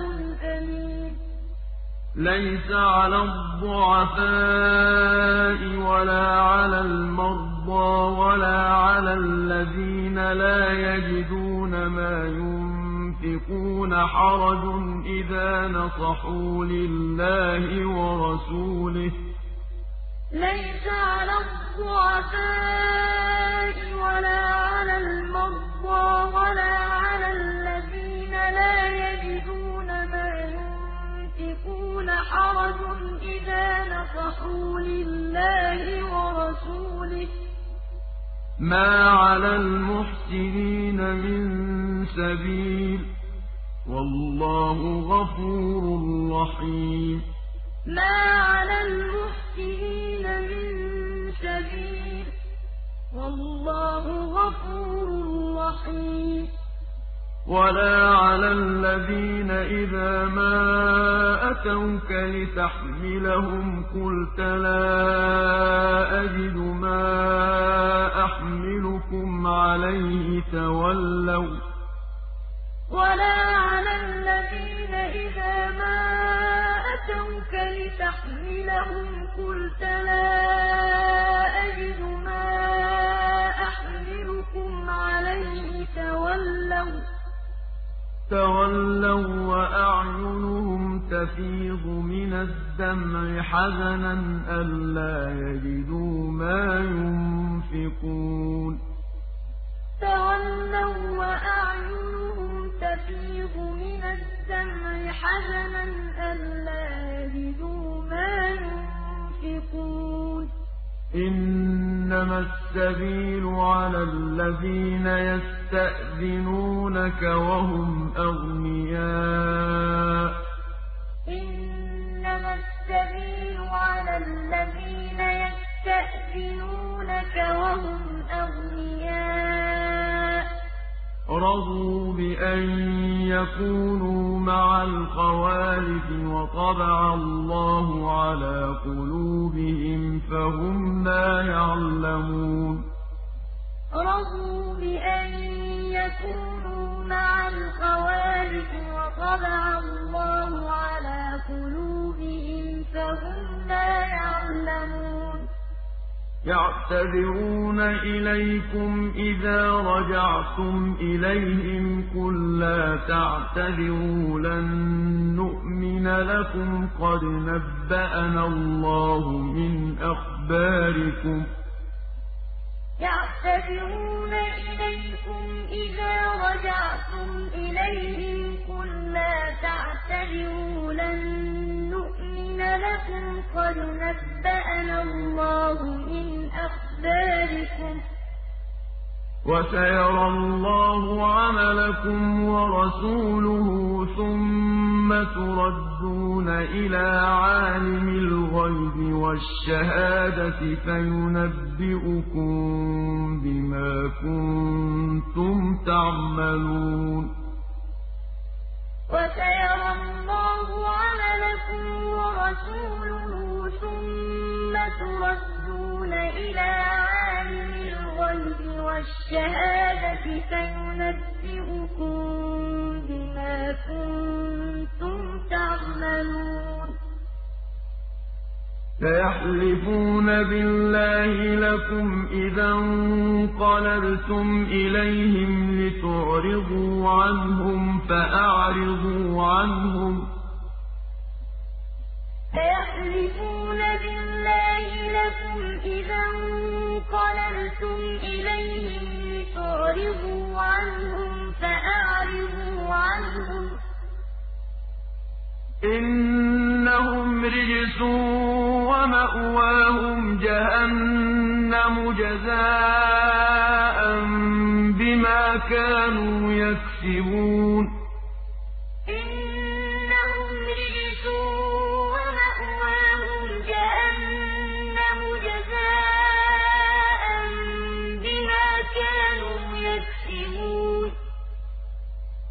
أليم. ليس على الضعفاء ولا على المرضى ولا على الذين لا يجدون ما ينفقون. ينفقون حرج إذا نصحوا لله ورسوله. ليس على الضعفاء ولا على المرضى ولا على الذين لا يجدون ما ينفقون حرج إذا نصحوا لله ورسوله. ما على المحسنين من سبيل وَاللَّهُ غَفُورٌ رَّحِيمٌ مَا عَلَى الْمُحْسِنِينَ مِن سَبِيلٍ ۚ وَاللَّهُ غَفُورٌ رَّحِيمٌ وَلَا عَلَى الَّذِينَ إِذَا مَا أَتَوْكَ لِتَحْمِلَهُمْ قُلْتَ لَا أَجِدُ مَا أَحْمِلُكُمْ عَلَيْهِ تَوَلَّوْا وَلَا عَلَى الَّذِينَ إِذَا مَا أَتَوْكَ لِتَحْمِلَهُمْ قُلْتَ لَا أَجِدُ مَا أَحْمِلُكُمْ عَلَيْهِ تَوَلَّوا وَّأَعْيُنُهُمْ تَفِيضُ مِنَ الدَّمْعِ حَزَنًا أَلَّا يَجِدُوا مَا يُنفِقُونَ. تَوَلَّوا وَّأَعْيُنُهُمْ تَفِيضُ مِنَ الدَّمْعِ حَزَنًا أَلَّا يَجِدُوا مَا يُنفِقُونَ. إِنَّمَا السَّبِيلُ عَلَى الَّذِينَ يَسْتَأْذِنُونَكَ وَهُمْ أَغْنِيَاءُ. إِنَّمَا السَّبِيلُ عَلَى الَّذِينَ يَسْتَأْذِنُونَكَ وَهُمْ أَغْنِيَاءُ. رَضُوا بِأَن يَكُونُوا مَعَ الْخَوَالِفِ وَطَبَعَ اللَّهُ عَلَىٰ قُلُوبِهِمْ فَهُمْ لَا يَعْلَمُونَ رَضُوا بِأَن يَكُونُوا مَعَ الْخَوَالِفِ وَطَبَعَ اللَّهُ عَلَىٰ قُلُوبِهِمْ فَهُمْ لَا يَعْلَمُونَ يَعْتَذِرُونَ إِلَيْكُمْ إِذَا رَجَعْتُمْ إِلَيْهِمْ قُل لَّا تَعْتَذِرُوا لَن نُّؤْمِنَ لَكُمْ قَدْ نَبَّأَنَا اللَّهُ مِنْ أَخْبَارِكُمْ ۚ يَعْتَذِرُونَ إِلَيْكُمْ إِذَا رَجَعْتُمْ إِلَيْهِمْ قُل لَّا تَعْتَذِرُوا لَن لَكُمْ قَدْ نَبَّأَنَا اللَّهُ مِنْ أَخْبَارِكُمْ ۚ. وَسَيَرَى اللَّهُ عَمَلَكُمْ وَرَسُولُهُ ثُمَّ تُرَدُّونَ إِلَىٰ عَالِمِ الْغَيْبِ وَالشَّهَادَةِ فَيُنَبِّئُكُم بِمَا كُنتُمْ تَعْمَلُونَ. وَسَيَرَى اللَّهُ عَمَلَكُمْ وَرَسُولُهُ ثُمَّ تُرَدُّونَ إِلَىٰ عَالِمِ الْغَيْبِ وَالشَّهَادَةِ فَيُنَبِّئُكُم بِمَا كُنتُمْ تَعْمَلُونَ. سيحلفون بالله لكم إذا انقلبتم إليهم لتعرضوا عنهم فأعرضوا عنهم. إنهم رجس ومأواهم جهنم جزاء بما كانوا يكسبون.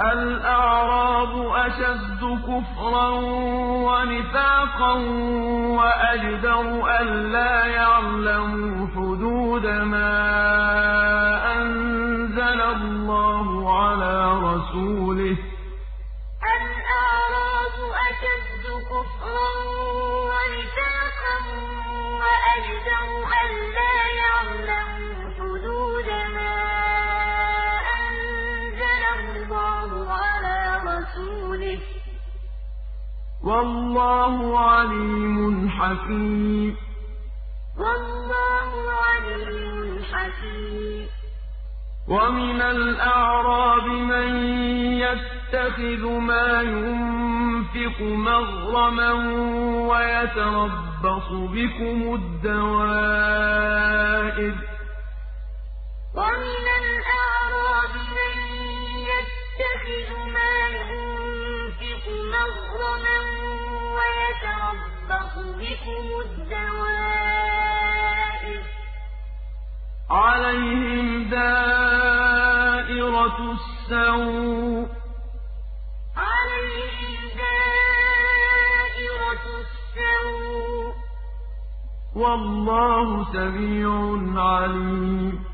الأعراب أشد كفرا ونفاقا وأجدر ألا يعلموا حدود ما أنزل الله على رسوله. الأعراب أشد كفرا ونفاقا وأجدر ألا والله عليم حكيم والله عليم حكيم ومن الأعراب من يتخذ ما ينفق مغرما ويتربص بكم الدوائر. ومن الأعراب من يتخذ ما ينفق مغرما ويتربص بكم الدوائر. عليهم دائرة السوء. عليهم دائرة السوء. والله سميع عليم.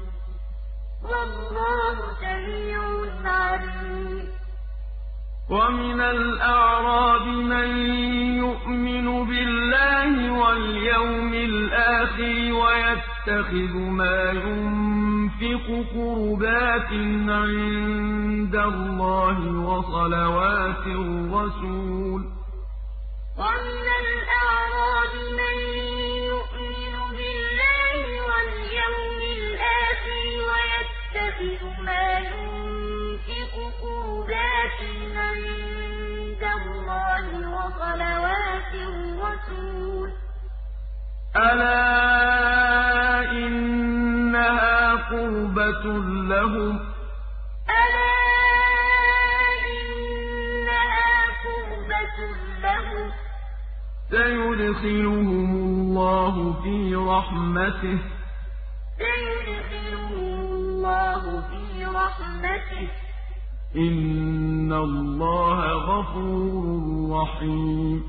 والله سميع عليم. ومن الأعراب من يؤمن بالله واليوم الآخر ويتخذ ما ينفق قربات عند الله وصلوات الرسول. ومن الأعراب من يؤمن بالله واليوم الآخر ويتخذ ما ينفق قربات عند الله وصلوات الرسول. ألا إنها قربة لهم؟ ألا إنها قربة لهم. سيدخلهم الله في رحمته. سيدخلهم الله في رحمته. إن الله غفور رحيم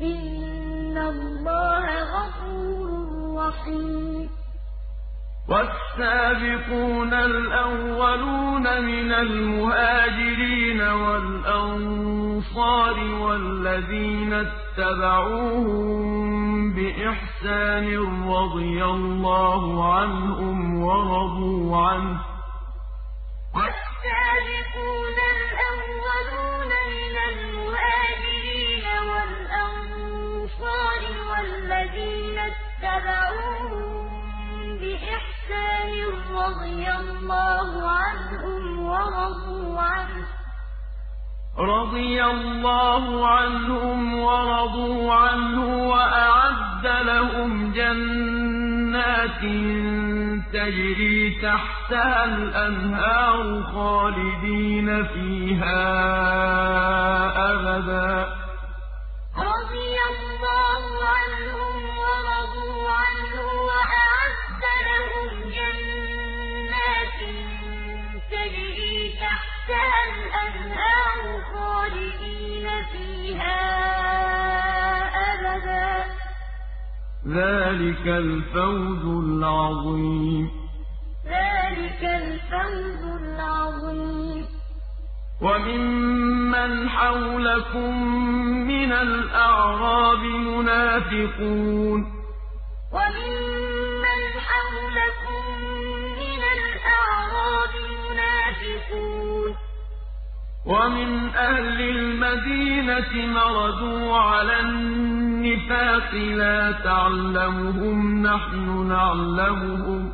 إن الله غفور رحيم والسابقون الأولون من المهاجرين والأنصار والذين اتبعوهم بإحسان رضي الله عنهم ورضوا عنه والسابقون الأولون من المهاجرين والأنصار والذين اتبعوهم بإحسان رضي الله عنهم ورضوا عنه. رضي الله عنهم ورضوا عنه وأعد لهم جنات جنات تجري تحتها الأنهار خالدين فيها أبدا. رضي الله عنهم ورضوا عنه وأعد لهم جنات تجري تحتها الأنهار خالدين فيها أبدا. ذلك الفوز العظيم. ذلك الفوز العظيم. وممن حولكم من الأعراب منافقون. وممن حولكم من الأعراب منافقون. ومن أهل المدينة مردوا على النفاق لا تعلمهم نحن نعلمهم.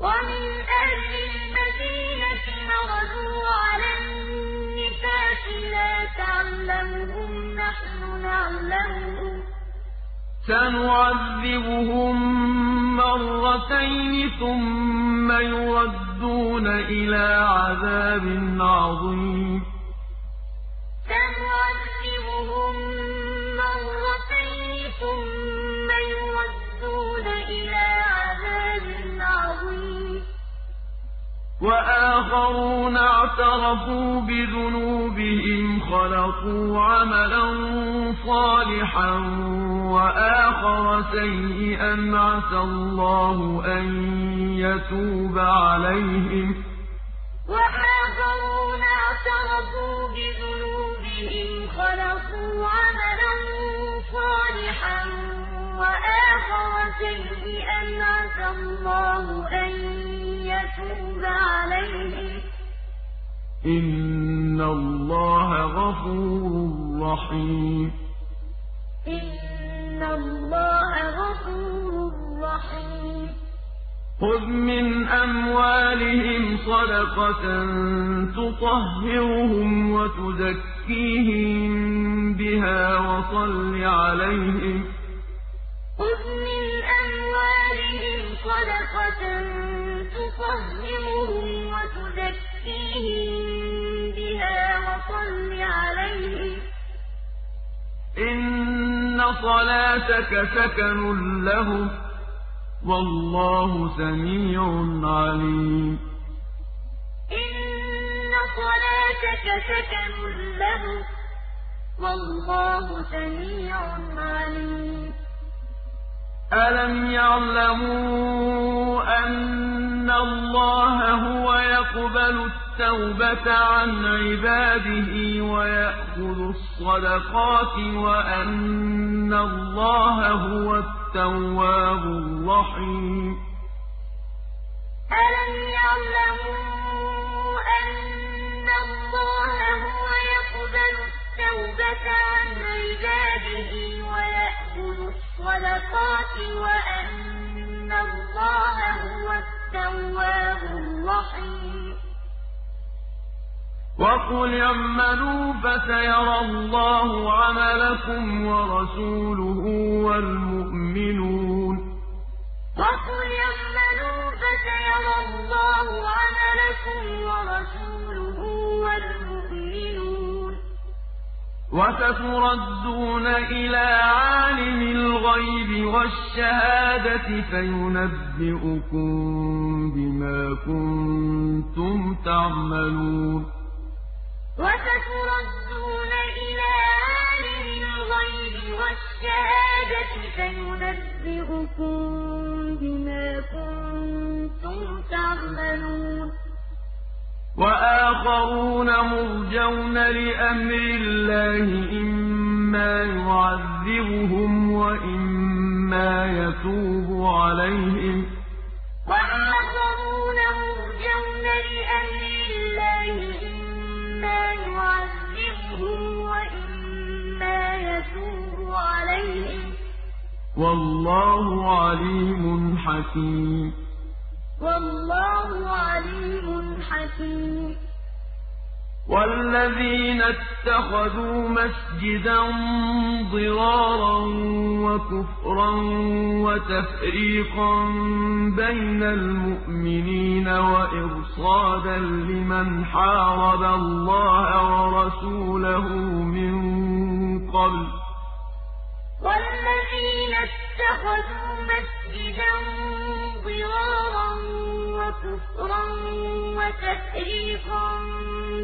ومن أهل المدينة مردوا على النفاق لا تعلمهم نحن نعلمهم. سنعذبهم مرتين ثم يردون إلى عذاب عظيم. سنعذبهم مرتين ثم يردون إلى عذاب عظيم. وآخرون اعترفوا بذنوبهم خلقوا عملا صالحا وآخر سيئا عسى الله أن يتوب عليهم. وآخرون اعترفوا بذنوبهم خلقوا عملا صالحا وآخر سيئا عسى الله أن يتوب عليهم إن الله غفور رحيم. إن الله غفور رحيم. خذ من أموالهم صدقة تطهرهم وتزكيهم بها وصل عليهم. خذ من أموالهم صدقة تطهرهم وتزكيهم بها وصل عليهم إن صلاتك سكن لهم والله سميع عليم إن صلاتك سكن لهم والله سميع عليم ألم يعلموا أن الله هو يقبل التوبة عن عباده ويأخذ الصدقات وأن الله هو التواب الرحيم ألم يعلموا أن الله هو يقبل التوبة عن عباده ويأخذ الصدقات وأن الله هو التواب الرحيم. وقل اعملوا فسيرى الله عملكم ورسوله والمؤمنون. وقل اعملوا فسيرى الله عملكم ورسوله والمؤمنون. وستردون إلى عالم الغيب والشهادة فينبئكم بما كنتم تعملون وستردون إلى عالم الغيب والشهادة فينبئكم بما كنتم تعملون وآخرون مرجون لأمر الله إما يعذبهم وإما يتوب عليهم. وآخرون مرجون لأمر الله إما يعذبهم وإما يتوب عليهم. والله عليم حكيم. والله عليم حكيم. والذين اتخذوا مسجدا ضرارا وكفرا وتفريقا بين المؤمنين وإرصادا لمن حارب الله ورسوله من قبل. والذين اتخذوا مسجدا ضرارا وكفرا وتفريقا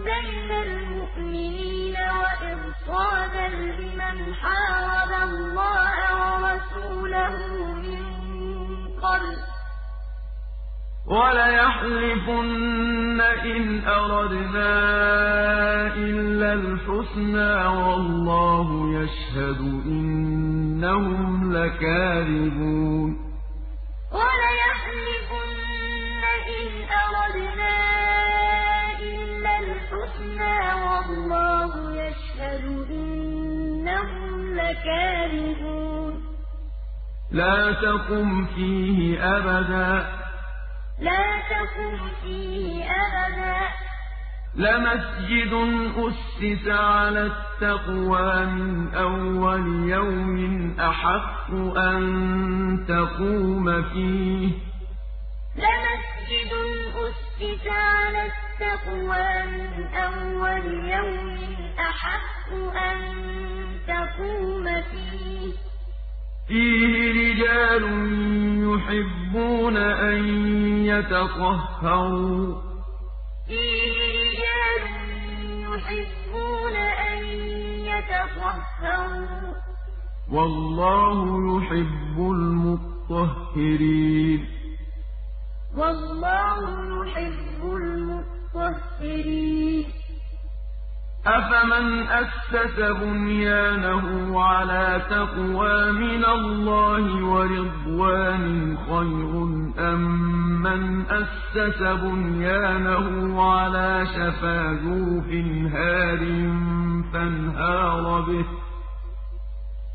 بين المؤمنين وإرصادا لمن حارب الله ورسوله من قبل. وليحلفن إن أردنا إلا الحسنى والله يشهد إنهم لكاذبون. وَلَيَحْلِفُنَّ إِنْ أَرَدْنَا إِلَّا الْحُسْنَىٰ وَاللَّهُ يَشْهَدُ إِنَّهُمْ لَكَاذِبُونَ. لَا تَقُمْ فِيهِ أَبَدًا. لمسجد أسس على التقوى من أول يوم أحق أن تقوم فيه. لمسجد أسس على التقوى من أول يوم أحق أن تقوم فيه. فِيهِ رِجَالٌ يُحِبُّونَ أَن يَتَطَهَّرُوا. وَاللَّهُ يُحِبُّ الْمُطَّهِّرِينَ. وَاللَّهُ يُحِبُّ الْمُطَّهِّرِينَ. أَفَمَنْ أَسَّسَ بُنْيَانَهُ عَلَىٰ تَقْوَىٰ مِنَ اللَّهِ وَرِضْوَانٍ خَيْرٌ أَم مَّنْ أَسَّسَ بُنْيَانَهُ عَلَىٰ شَفَا جُرُفٍ هَارٍ فَانْهَارَ بِهِ ۗ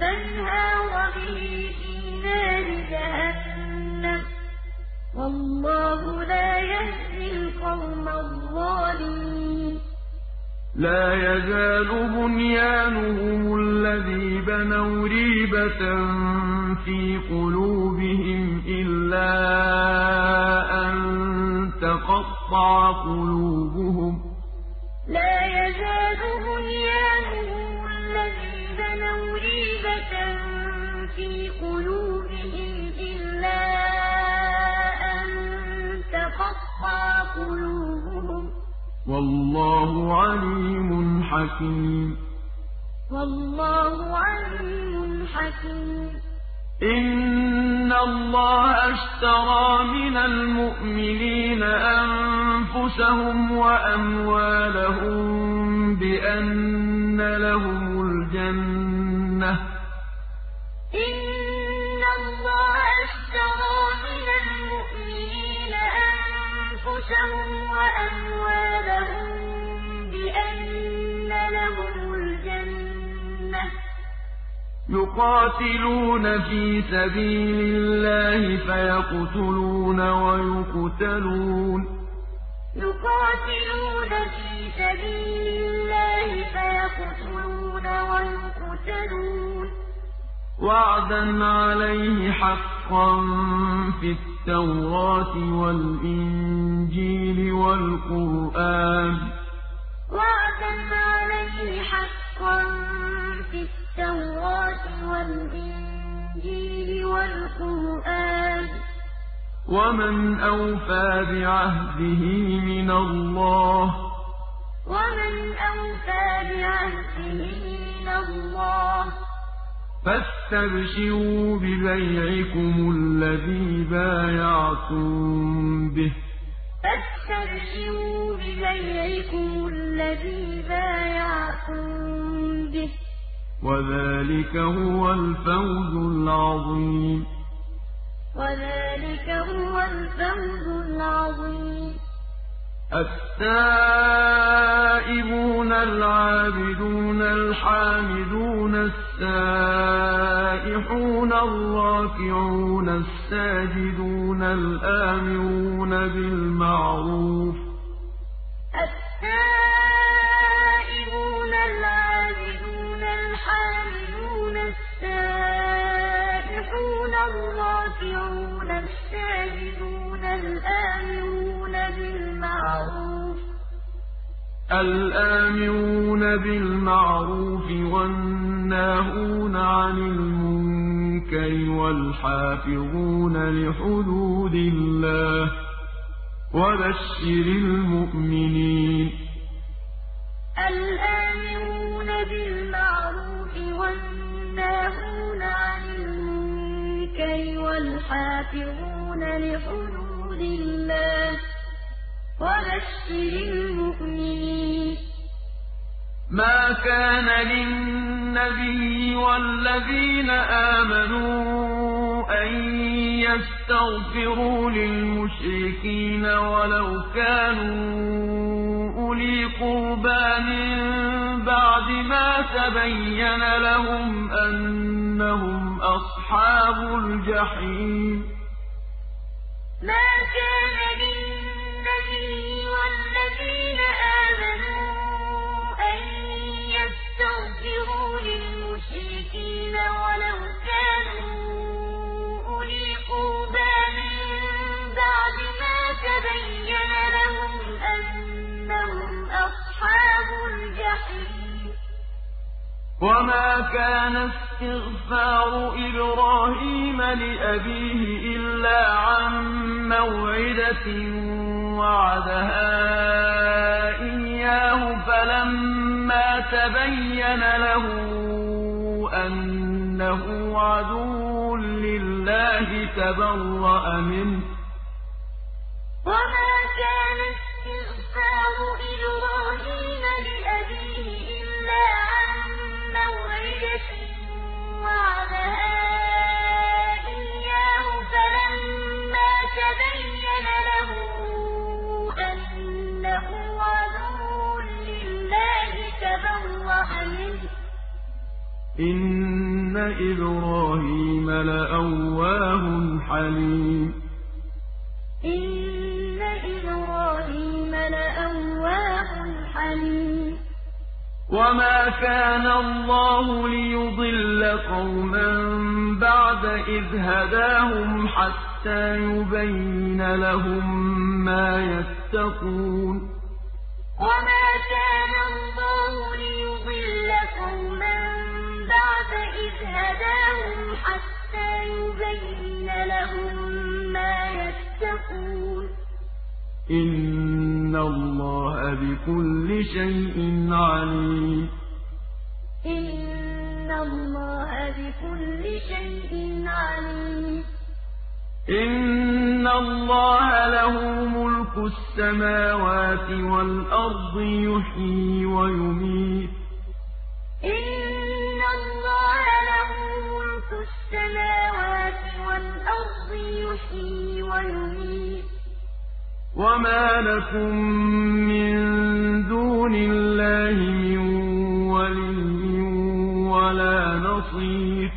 فَانْهَارَ بِهِ فِي نَارِ جَهَنَّمَ ۗ وَاللَّهُ لَا يَهْدِي الْقَوْمَ الظَّالِمِينَ. لَا يَزَالُ بُنْيَانُهُمُ الَّذِي بَنَوْا رِيبَةً فِي قُلُوبِهِمْ إِلَّا أَن تَقَطَّعَ قُلُوبُهُمْ ۗ. لَا يَزَالُ بُنْيَانُهُمُ بَنَوْا رِيبَةً فِي قُلُوبِهِمْ إِلَّا أَن تَقَطَّعَ قُلُوبُهُمْ ۗ وَاللَّهُ عَلِيمٌ حَكِيمٌ وَاللَّهُ عَلِيمٌ حَكِيمٌ إِنَّ اللَّهَ اشْتَرَىٰ مِنَ الْمُؤْمِنِينَ أَنفُسَهُمْ وَأَمْوَالَهُم بِأَنَّ لَهُمُ الْجَنَّةَ ۚ بِأَنَّ لَهُمُ الْجَنَّةَ ۚ يُقَاتِلُونَ فِي سَبِيلِ اللَّهِ فَيَقْتُلُونَ وَيُقْتَلُونَ ۖ. يُقَاتِلُونَ فِي سَبِيلِ اللَّهِ فَيَقْتُلُونَ وَيُقْتَلُونَ ۖ. وَعْدًا عَلَيْهِ حَقًّا فِي التَّوْرَاةِ وَالْإِنجِيلِ وَالْقُرْآنِ ۚ. وَعْدًا عَلَيْهِ حَقًّا فِي التَّوْرَاةِ وَالْإِنجِيلِ وَالْقُرْآنِ ۚ. وَمَنْ أَوْفَىٰ بِعَهْدِهِ مِنَ اللَّهِ ۚ. فَاسْتَبْشِرُوا بِبَيْعِكُمُ الَّذِي بايَعْتُم بِهِ ۚ. فَاسْتَبْشِرُوا بِبَيْعِكُمُ الَّذِي بَايَعْتُم بِهِ ۚ. وَذَٰلِكَ هُوَ الْفَوْزُ الْعَظِيمُ. وَذَٰلِكَ هُوَ الْفَوْزُ الْعَظِيمُ. التَّائِبُونَ الْعَابِدُونَ الْحَامِدُونَ السَّائِحُونَ الرَّاكِعُونَ السَّاجِدُونَ الْآمِرُونَ بِالْمَعْرُوفِ ۚ. التَّائِبُونَ الْعَابِدُونَ الرَّافِعُونَ السَّاجِدُونَ الْآمِرُونَ بِالْمَعْرُوفِ. الْآمِرُونَ بِالْمَعْرُوفِ وَالنَّاهُونَ عَنِ الْمُنكَرِ وَالْحَافِظُونَ لِحُدُودِ اللَّهِ وَبَشِّرِ الْمُؤْمِنِينَ. الْآمِرُونَ بِالْمَعْرُوفِ وَالنَّاهُونَ عَنِ الْمُنكَرِ وَالْحَافِظُونَ لِحُدُودِ اللَّهِ وَبَشِّرِ الْمُؤْمِنِينَ. مَا كَانَ لِلنَّبِيِّ وَالَّذِينَ آمَنُوا أَن يَسْتَغْفِرُوا لِلْمُشْرِكِينَ وَلَوْ كَانُوا أُولِي قُرْبَىٰ مِن بَعْدِ مَا تَبَيَّنَ لَهُمْ أَنَّهُمْ أَصْحَابُ الْجَحِيمِ. مَا كَانَ النَّبِيِّ وَالَّذِينَ آمَنُوا لِلْمُشْرِكِينَ وَلَوْ كَانُوا أُولِي قُرْبَىٰ مِن بَعْدِ مَا تَبَيَّنَ لَهُمْ أَنَّهُمْ أَصْحَابُ الْجَحِيمِ. وَمَا كَانَ اسْتِغْفَارُ إِبْرَاهِيمَ لِأَبِيهِ إِلَّا عَن مَّوْعِدَةٍ وَعَدَهَا إِيَّاهُ فَلَمَّا تَبَيَّنَ لَهُ أَنَّهُ عَدُوٌّ لِّلَّهِ تَبَرَّأَ مِنْهُ ۚ. وَمَا كَانَ اسْتِغْفَارُ إِبْرَاهِيمَ لِأَبِيهِ إِلَّا عَن مَّوْعِدَةٍ وَعَدَهَا. إِنَّ إِبْرَاهِيمَ لَأَوَّاهٌ حَلِيمٌ إِنَّ إِبْرَاهِيمَ لَأَوَّاهٌ حَلِيمٌ وَمَا كَانَ اللَّهُ لِيُضِلَّ قَوْمًا بَعْدَ إِذْ هَدَاهُمْ حَتَّىٰ يُبَيِّنَ لَهُم مَّا يَتَّقُونَ وَمَا كَانَ إِذْ هَدَاهُمْ حَتَّىٰ يُبَيِّنَ لَهُم مَّا يَتَّقُونَ. إِنَّ اللَّهَ بِكُلِّ شَيْءٍ عَلِيمٌ. إِنَّ اللَّهَ بِكُلِّ شَيْءٍ عَلِيمٌ. إِنَّ اللَّهَ لَهُ مُلْكُ السَّمَاوَاتِ وَالْأَرْضِ يُحْيِي وَيُمِيتُ. السَّمَاوَاتِ وَالْأَرْضِ يُحْيِي وَيُمِيتُ. وَمَا لَكُم مِّن دُونِ اللَّهِ مِن وَلِيٍّ وَلَا نَصِيرٍ.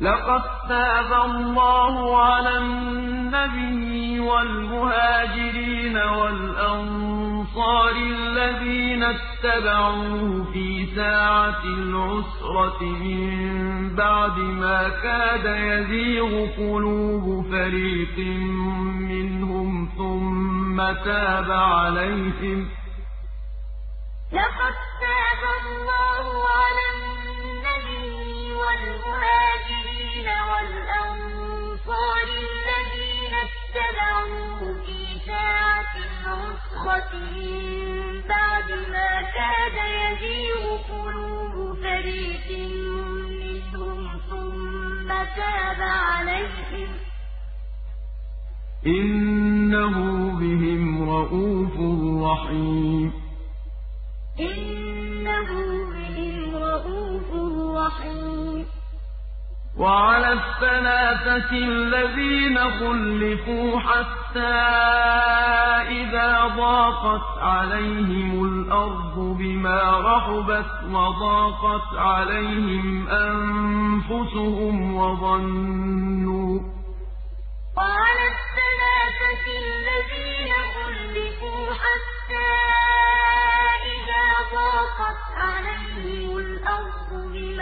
لَقَد تَّابَ اللَّهُ عَلَى النَّبِيِّ وَالْمُهَاجِرِينَ وَالْأَنصَارِ الَّذِينَ اتَّبَعُوهُ فِي سَاعَةِ الْعُسْرَةِ مِن بَعْدِ مَا كَادَ يَزِيغُ قُلُوبُ فَرِيقٍ مِّنْهُمْ ثُمَّ تَابَ عَلَيْهِمْ ۚ. لَقَد تَّابَ اللَّهُ عَلَى النَّبِيِّ وَالْمُهَاجِرِينَ وَالْأَنصَارِ الَّذِينَ اتَّبَعُوهُ فِي سَاعَةِ الْعُسْرَةِ مِن بَعْدِ مَا كَادَ يَزِيغُ قُلُوبُ فَرِيقٍ مِّنْهُمْ ثُمَّ تَابَ عَلَيْهِمْ ۚ. إِنَّهُ بِهِمْ رَءُوفٌ رَّحِيمٌ. إِنَّهُ بِهِمْ رَءُوفٌ رَّحِيمٌ. وَعَلَى الثَّلَاثَةِ الَّذِينَ خُلِّفُوا حَتَّىٰ إِذَا ضَاقَتْ عَلَيْهِمُ الْأَرْضُ بِمَا رَحُبَتْ وَضَاقَتْ عَلَيْهِمْ أَنفُسُهُمْ وَظَنُّوا وَعَلَى الثَّلَاثَةِ الَّذِينَ خُلِّفُوا حَتَّىٰ إِذَا ضَاقَتْ عَلَيْهِمُ الْأَرْضُ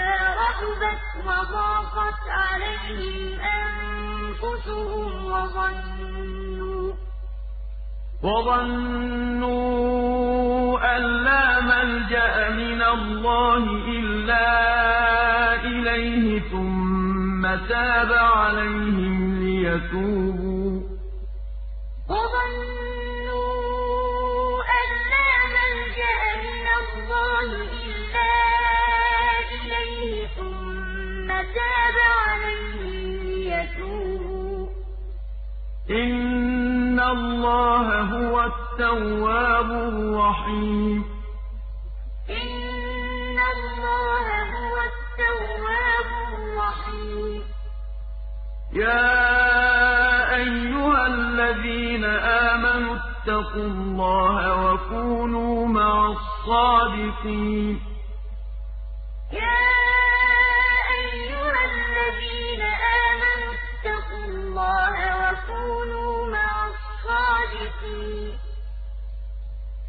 بما رحبت وضاقت عليهم أنفسهم وظنوا وظنوا أن لا ملجأ من الله إلا إليه ثم تاب عليهم ليتوبوا. إِنَّ اللَّهَ هُوَ التَّوَّابُ الرَّحِيمُ إِنَّ اللَّهَ هُوَ التَّوَّابُ الرَّحِيمُ يَا أَيُّهَا الَّذِينَ آمَنُوا اتَّقُوا اللَّهَ وَكُونُوا مَعَ الصَّادِقِينَ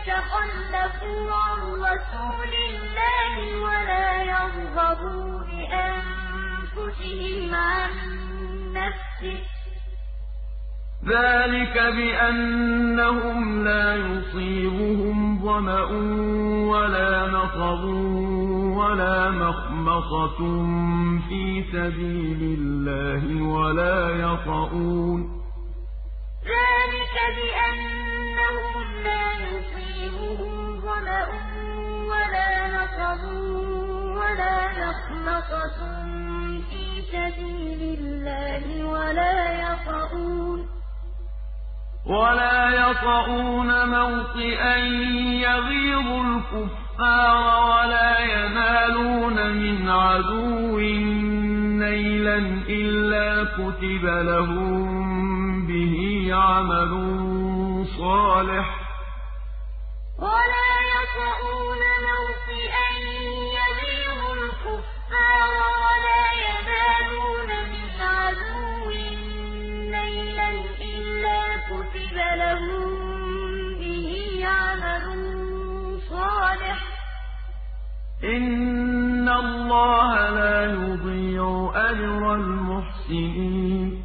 يَتَخَلَّفُوا عَن رَّسُولِ اللَّهِ وَلَا يَرْغَبُوا بِأَنفُسِهِمْ عَن نَّفْسِهِ ۚ. ذَٰلِكَ بِأَنَّهُمْ لَا يُصِيبُهُمْ ظَمَأٌ وَلَا نَصَبٌ وَلَا مَخْمَصَةٌ فِي سَبِيلِ اللَّهِ وَلَا يَطَئُونَ ذَٰلِكَ بِأَنَّهُمْ لَا يُصِيبُهُمْ ظَمَأٌ وَلَا نَصَبٌ وَلَا مَخْمَصَةٌ فِي سَبِيلِ اللَّهِ وَلَا يَطَئُونَ مَوْطِئًا يَغِيظُ الْكُفَّارَ وَلَا يَنَالُونَ مِنْ عَدُوٍّ نَّيْلًا إِلَّا كُتِبَ لَهُم بِهِ عَمَلٌ صَالِحٌ ۚ. وَلَا يَطَئُونَ مَوْطِئًا يَغِيظُ الْكُفَّارَ وَلَا يَنَالُونَ مِنْ عَدُوٍّ نَّيْلًا إِلَّا كُتِبَ لَهُم بِهِ عَمَلٌ صَالِحٌ ۚ. إِنَّ اللَّهَ لَا يُضِيعُ أَجْرَ الْمُحْسِنِينَ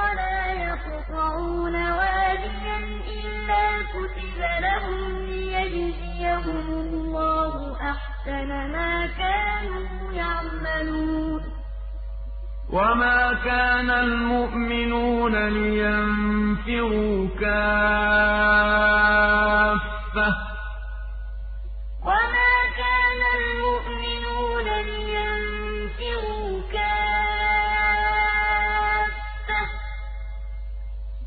وَلَا يَقْطَعُونَ وَادِيًا إِلَّا كُتِبَ لَهُمْ لِيَجْزِيَهُمُ اللَّهُ أَحْسَنَ مَا كَانُوا يَعْمَلُونَ. وَمَا كَانَ الْمُؤْمِنُونَ لِيَنفِرُوا كَافَّةً ۚ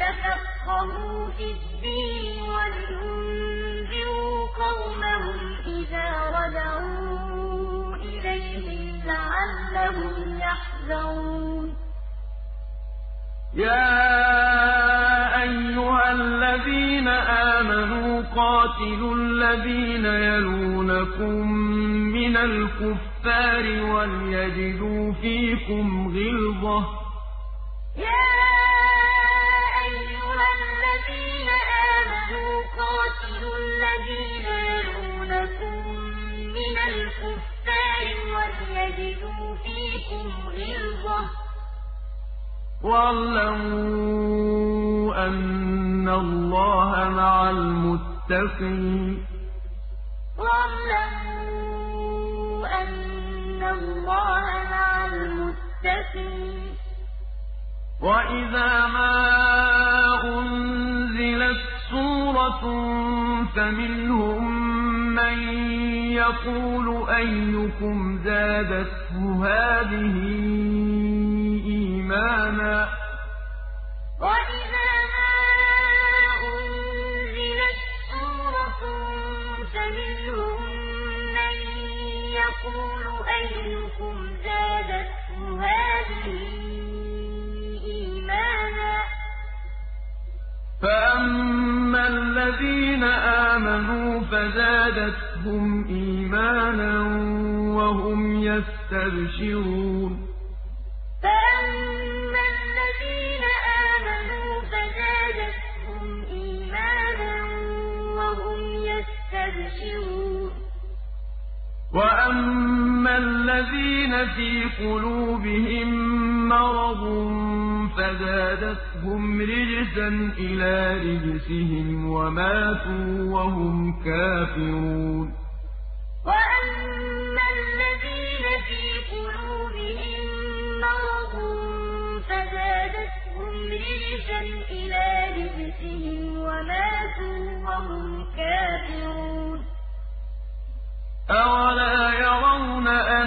لِّيَتَفَقَّهُوا فِي الدِّينِ وَلِيُنذِرُوا قَوْمَهُمْ إِذَا رَجَعُوا إِلَيْهِمْ لَعَلَّهُمْ يَحْذَرُونَ. يَا أَيُّهَا الَّذِينَ آمَنُوا قَاتِلُوا الَّذِينَ يَلُونَكُم مِّنَ الْكُفَّارِ وَلْيَجِدُوا فِيكُمْ غِلْظَةً ۚ. يَجِدُوا فِيكُمْ غِلْظَةً ۚ. وَاعْلَمُوا أَنَّ اللَّهَ مَعَ الْمُتَّقِينَ. وَاعْلَمُوا أَنَّ اللَّهَ مَعَ الْمُتَّقِينَ. وَإِذَا مَا أُنزِلَتْ سُورَةٌ فَمِنْهُم مَّن يَقُولُ أَيُّكُمْ زَادَتْهُ هَٰذِهِ إِيمَانًا ۚ؟ يَقُولُ أَيُّكُمْ زَادَتْهُ هَٰذِهِ فَأَمَّا الَّذِينَ آمَنُوا فَزَادَتْهُمْ إِيمَانًا وَهُمْ يَسْتَبْشِرُونَ فَأَمَّا الَّذِينَ آمَنُوا فَزَادَتْهُمْ إِيمَانًا وَهُمْ يَسْتَبْشِرُونَ وَأَمَّا الَّذِينَ فِي قُلُوبِهِم مَّرَضٌ فَزَادَتْهُمْ رِجْسًا إِلَىٰ رِجْسِهِمْ وَمَاتُوا وَهُمْ كَافِرُونَ وَأَمَّا الَّذِينَ فِي قُلُوبِهِم مَّرَضٌ فَزَادَتْهُمْ رِجْسًا إِلَىٰ رِجْسِهِمْ وَمَاتُوا وَهُمْ كَافِرُونَ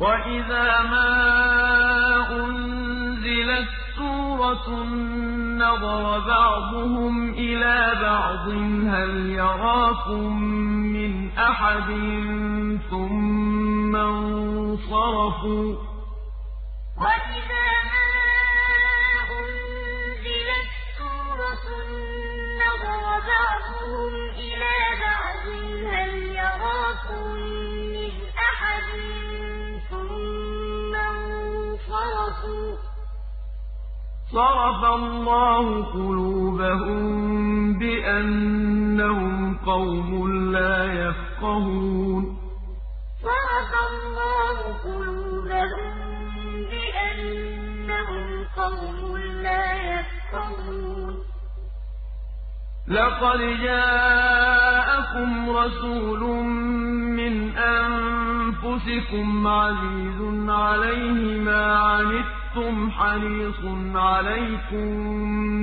وَإِذَا مَا أُنزِلَتْ سُورَةٌ نَّظَرَ بَعْضُهُمْ إِلَىٰ بَعْضٍ هَلْ يَرَاكُم مِّنْ أَحَدٍ ثُمَّ انصَرَفُوا ۚ وَإِذَا مَا أُنزِلَتْ سُورَةٌ نَّظَرَ بَعْضُهُمْ صَرَفَ اللَّهُ قُلُوبَهُم بِأَنَّهُمْ قَوْمٌ لَّا يَفْقَهُونَ. صَرَفَ اللَّهُ قُلُوبَهُم بِأَنَّهُمْ قَوْمٌ لَّا يَفْقَهُونَ. لَقَدْ جَاءَكُمْ رَسُولٌ مِّنْ أَنفُسِكُمْ عَزِيزٌ عَلَيْهِ مَا عَنِتُّمْ حَرِيصٌ عَلَيْكُم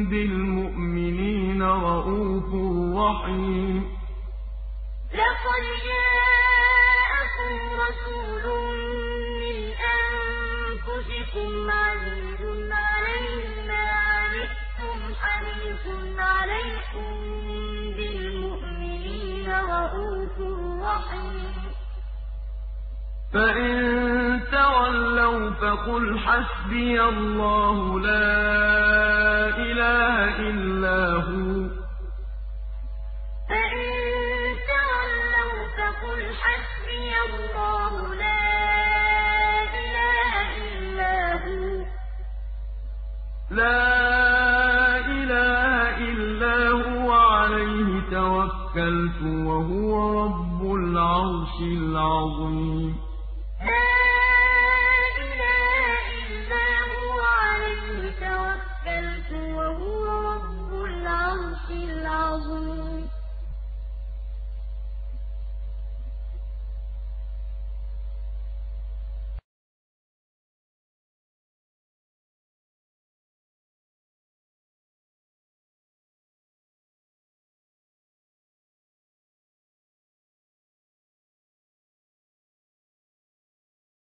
بِالْمُؤْمِنِينَ رَءُوفٌ رَّحِيمٌ لَقَدْ جَاءَكُمْ رَسُولٌ مِّنْ أَنفُسِكُمْ عَزِيزٌ عَلَيْهِ مَا عَنِتُّمْ حَرِيصٌ عَلَيْكُم بِالْمُؤْمِنِينَ رَءُوفٌ رَّحِيمٌ فَإِن تَوَلَّوْا فَقُلْ حَسْبِيَ اللَّهُ لَا إِلَٰهَ إِلَّا هُوَ ۖ فَإِن تَوَلَّوْا فَقُلْ حَسْبِيَ اللَّهُ لَا إِلَٰهَ إِلَّا هُوَ ۖ لَا إِلَٰهَ إِلَّا هُوَ عَلَيْهِ تَوَكَّلْتُ ۖ وَهُوَ رَبُّ الْعَرْشِ الْعَظِيمِ